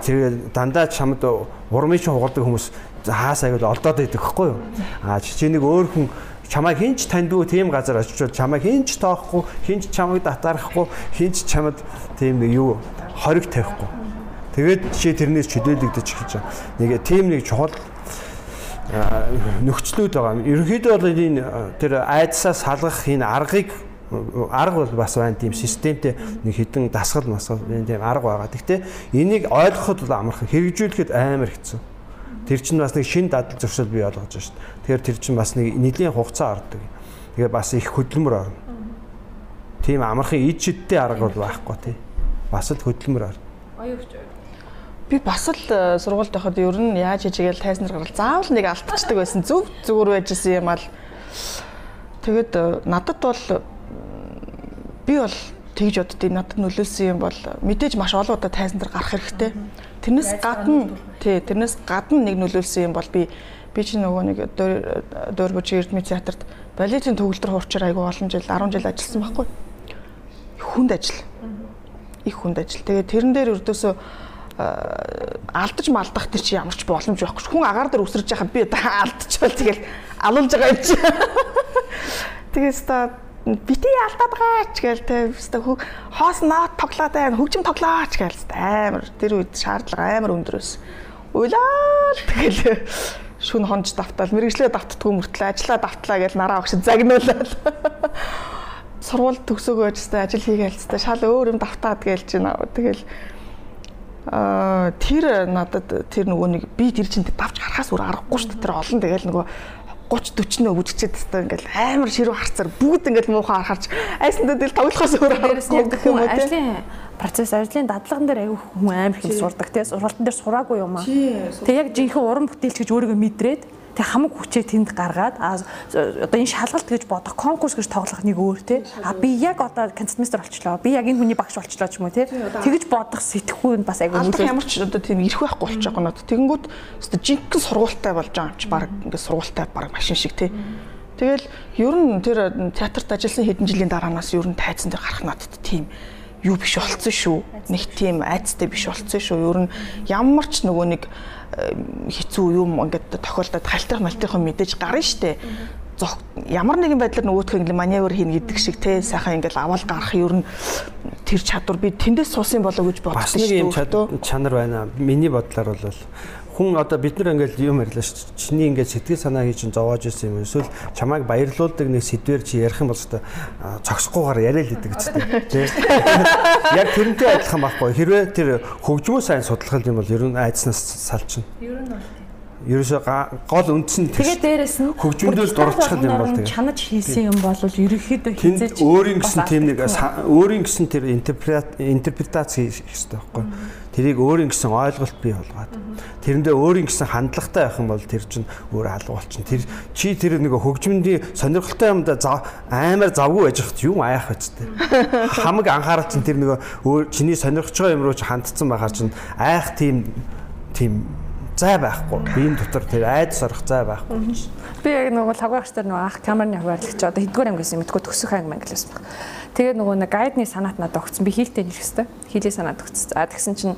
Тэр дандаа чамд урмын чинь хугардаг хүмүүс хаасаа гэвэл олдоод байдаг хгүй юу? А чи нэг өөр хүн чамайг хинч таньдгүй тийм газар очивол чамайг хинч тоохгүй, хинч чамайг татаарахгүй, хинч чамд тийм нэг юу хориг тавихгүй. Тэгээд чи тэрнээс чөлөөлөгдөж эхэлж байгаа. Нэг тийм нэг чухал нөхцлүүд байгаа. Ерөнхийдөө бол энэ тэр айдсаас салгах энэ аргыг арга бол бас байна тийм системтэй нэг хідэн дасгал масгал тийм арга байгаа. Гэхдээ энийг ойлгоход бол амархан хэрэгжүүлэхэд амар хэцүү. Тэр чинь бас нэг шин дадал зуршил бий болгож байна шүү дээ. Тэгэхээр тэр чинь бас нэг нэлийн хугацаа ордог. Тэгээ бас их хөдөлмөр орно. Тийм амархан ид шидтэй арга бол байхгүй тий. Бас л хөдөлмөр орно. Оёвч Би бас л э, сургуульд байхад ер нь яаж хийжгээл тайзнар гаргал заавал нэг алдчихдаг байсан. Зөв зүгээр байжсэн юм аа. Тэгэд э, надад бол би бол тэгж боддгийг надад нөлөөлсөн юм бол мэдээж маш олон удаа тайзан дээр гарах хэрэгтэй. Тэрнээс гадна тий тэрнээс гадна нэг нөлөөлсөн юм бол би би чи нөгөө нэг дөөргөж эрдмийн театрт балетын төгөлдөр хуурчаар айгүй олон жил 10 жил ажилласан байхгүй. Хүнд ажил. Их хүнд ажил. Тэгээ тэрэн дээр өрдөөсөө алдаж малдах чи ямар ч боломж байхгүй. Хүн агаар дээр өсөрж яхад би алдчихвал тэгэл алуулж байгаа юм чи. <laughs> <laughs> Тэгээс та бити алдаад байгаа ч гээл те өстө хоос нот тоглоод байна хөгжим тоглооч гээл амар тэр үед шаардлага амар өндрөөс. Уйлаа тэгэл шүн хонж давтаал мэрэгчлээ давтдгүй мөртлөө ажиллаа давтлаа гээл нараа огш загнуулаад. Сургууль төгсөөгөө ажтай ажил хийгээл шал өөр юм давтаад гээл чинь тэгэл тэр надад тэр нөгөө нэг би тэр чинь давж гарахаас өөр аргагүй шүү дээ. Тэр олон тэгэл нөгөө 30 40 нөө үдчихэд тест ингээл. Амар ширүү харцаар бүгд ингээл муухай харахаарч айсандаа тэл тоглохоос өөр харахгүй гэх юм уу ажлын процесс ажлын дадлаган дээр аягүй хүн амар их сурдаг. Те сургалтын дээр сураагүй юм аа. Тэг яг жинхэнэ уран бүтээлч гэж өөрийгөө мэдрээд тэг хамаг хүчээ тэнд гаргаад одоо энэ шалгалт гэж бодох конкурс гэж тоглох нэг өөр те а би яг одоо концертмейстер болчлоо. Би яг энэ хүний багш болчлоо ч юм уу те тэгж бодох сэтгхүү нь бас айгүй нөлөө ямар ч одоо тийм ирэх байхгүй болчих гоо надад тэгэнгүүт одоо жинхэнэ сургуультай болж байгаа юм чи баг ингээд сургуультай баг машин шиг те Тэгэл ер нь тэр театрт ажилласан хэдэн жилийн дараанаас ер нь тайзан дээр гарах надад тийм юу биш болцсон шүү. Нэг тийм айцтай биш болцсон шүү. Ер нь ямар ч нөгөө нэг хэцүү юм ингээд тохиолдоод халтайх малтайхан мэдээж гарна штэ. Зог ямар нэгэн байдлаар нөгөөх ингэ маневр хийнэ гэдэг шиг те сайхан ингээл аваад гарах ер нь тэр чадвар би тэндээс суусан болоо гэж бодсон шүү. Бас нэг юм чанар байна. Миний бодлоор бол хүн одоо бид нар ингээл юм ярьлаа шүү дээ. Чиний ингээд сэтгэл санаа хий чин зовоож ирсэн юм эсвэл чамайг баярлуулдаг нэг сэдвэр чи ярих юм бол дээ. Цогсохгүйгээр яриа л гэдэг ч тийм. <laughs> Яг тэрнтэй адилхан байхгүй. Хэрвээ тэр хөгжмөө сайн судлах юм бол ер нь айдснаас салчихна. Ер нь бол ерөөсөө гол үндс нь тэгээ дээрэс нь хөгжмөдөөс дурчих юм бол тэгээ чанаж хийсэн юм бол ерөөхдөө хизээч өөрийн гэсэн тийм нэг өөрийн гэсэн тэр интерпретац хийх хэрэгтэй байхгүй тэрийг өөрийн гэсэн ойлголт бий болгоод тэрэндээ өөрийн гэсэн хандлагатай байх юм бол тэр чинь өөр алга болчихно тэр чи тэр нэг хөгжмөндийн сонирхолтой юмд амар завгүй байж хат юу аях байцтай хамаг анхаарал чинь тэр нэг чиний сонирхож байгаа юм руу чи хандсан байхаар чинь айх тийм тийм зай байхгүй. Биеийн дотор тэр айдас орох зай байхгүй. Би яг нөгөө лавгаагч нар нөгөө ах камерны хуваалгач одоо хэдгээр анги гэсэн мэдгүй төгсөх анги мангилсан баг. Тэгээд нөгөө нэг гайдны санаат надад өгсөн. Би хийлтэй нэрх хэвээр. Хийлийн санаат өгсөн. За тэгсэн чинь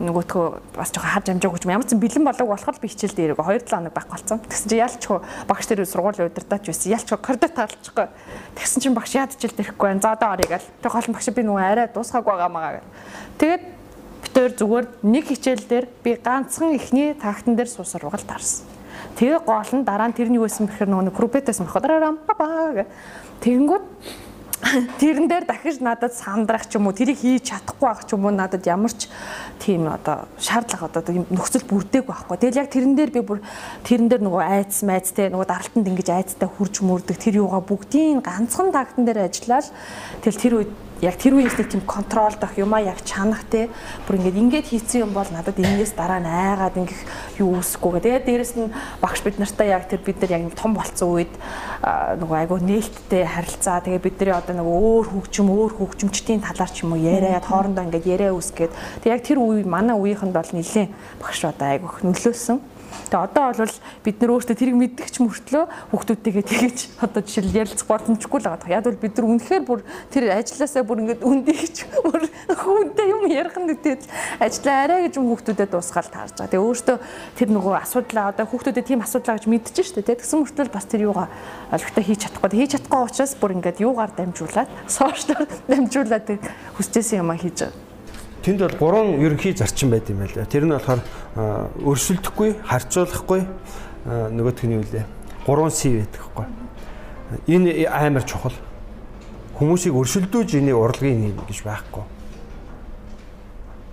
нөгөөтгөө бас жоохон харж амжаагүй ч юм ямар ч бэлэн болоог болохоор би хичээл дээр 2 7 хоног байхгүй болсон. Тэгсэн чинь ялчгүй багш дээр сургуулийн удирдаач байсан. Ялчгүй коридор таалчихгүй. Тэгсэн чинь багш яад хичээл дэрхгүй байна. За одоо орё гэл. Тэг гол багш би нөгөө арай дуусгаагүй байгаа маа гэл. Тэгээд битээр зүгээр нэг хичээл дээр би ганцхан ихний тагтан дээр суусан сургалт харсан. Тэгээ гол нь дараа нь тэрний байсан бэхэр нөгөө группэтээс махадараа папа гэ. Тэгэнгүүт <laughs> тэрэн дээр дахиж надад сандрах ч юм уу тэрийг хийж чадахгүй байх ч юм уу надад ямар ч тийм одоо шаардлага одоо нөхцөл бүрдээг байхгүй. Тэгэл яг тэрэн дээр би бүр тэрэн дээр нөгөө айц майц те нөгөө даралтанд ингэж айцтай хурж мөрдөг тэр юугаа бүгдийн ганцхан тагтан дээр ажиллаад тэгэл тэр үед яг тэр үеэс нэг тийм контролдох юмаа яг чанах те бүр ингээд ингээд хийцэн юм бол надад энэс дараа нь айгаад ингэх юу үүсэхгүй. Тэгээд дээрэс нь багш бид нартай яг тэр бид нар яг том болцсон үед нөгөө айгу нээлттэй харилцаа тэгээ бидний одоо нөгөө өөр хөгжим өөр хөгжимчдийн талаар ч юм уу яриад хоорондоо ингээд яриа үсгээд тэг яг тэр үе манай үеийнхэнд бол нэлээд багш одоо айгу нөлөөсөн. Тэгээ одоо бол бид нар өөрсдөө тэрийг мэддэгч мөртлөө хүүхдүүдтэйгээ тэгэж одоо жишээл ярилцах боломжгүй л байгаа. Яг бол бид нар үнэхээр бүр тэр ажилласаа бүр ингээд үндийгч бүр хүнтэй юм ярих нь үтэд ажиллаа арай гэж хүүхдүүдэд дуусгаал таарж байгаа. Тэгээ өөртөө тэр нөгөө асуудлаа одоо хүүхдүүдэд тийм асуудлаа гэж мэдчихэж штэ тий. Тэгсэн мөртлөө бас тэр юугаа олигтой хийж чадахгүй. Хийж чадахгүй учраас бүр ингээд юугаар дамжуулаад сошиал дамжуулаад хүсчээсэн юм а хийж байгаа Тэнд бол гурван ерөнхий зарчим байд юм байна. Тэр нь болохоор өрсөлдөхгүй, харьцуулахгүй нөгөө төгний үлээ. Гурван C байдаг хгүй. Энэ амар чухал. Хүмүүсийг өрсөлдөөж энийг урлагийн нэм гэж байхгүй.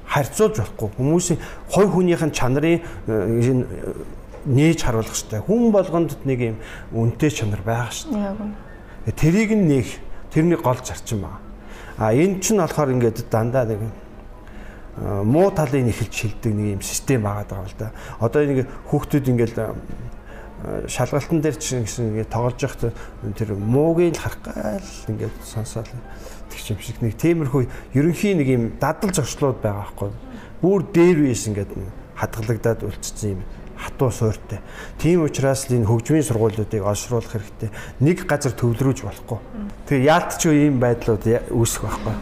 Харьцуулж болохгүй. Хүмүүсийн хой хүнийхэн чанарын нээж харуулах хэрэгтэй. Хүн болгонд нэг юм үнэтэй чанар. Яг нь. Тэрийг нь нээх тэрний гол зарчим байна. А энэ чинь болохоор ингээд дандаа нэг муу талыг эхэлж шилдэг нэг юм систем байгаа даа л да. Одоо нэг хүүхдүүд ингээл шалгалтын дээр чинь гэсэн ингээд тоглож байхад тэр муугийн л харах гал ингээд сонсоол тэгч юм шиг нэг темирхүү ерөнхий нэг юм дадал зогслууд байгаа байхгүй. Бүр дээр үес ингээд хадгалагдаад үлдсэн юм хатуу суурьтай. Тийм учраас л энэ хөгжмийн сургуулиудыг олшруулах хэрэгтэй. Нэг газар төвлөрүүлж болохгүй. Тэгээ яалтч ийм байдлууд үүсэх байхгүй.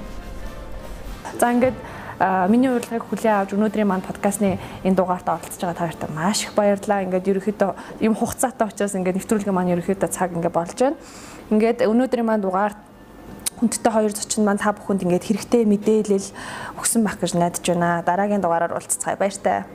За ингээд миний урилгыг хүлээн авч өнөөдрийн маань подкастны энэ дугаарт оролцож байгаа та нартай маш их баярлалаа. Ингээд ерөөхдөө юм хугацаатай учраас ингээд нэвтрүүлгийн маань ерөөхдөө цаг ингээд болж байна. Ингээд өнөөдрийн маань дугаарт хүндтэй хоёр зочин маань та бүхэнд ингээд хэрэгтэй мэдээлэл өгсөн байх гэж найдаж байна. Дараагийн дугаараар уулзцгаая. Баяр таа.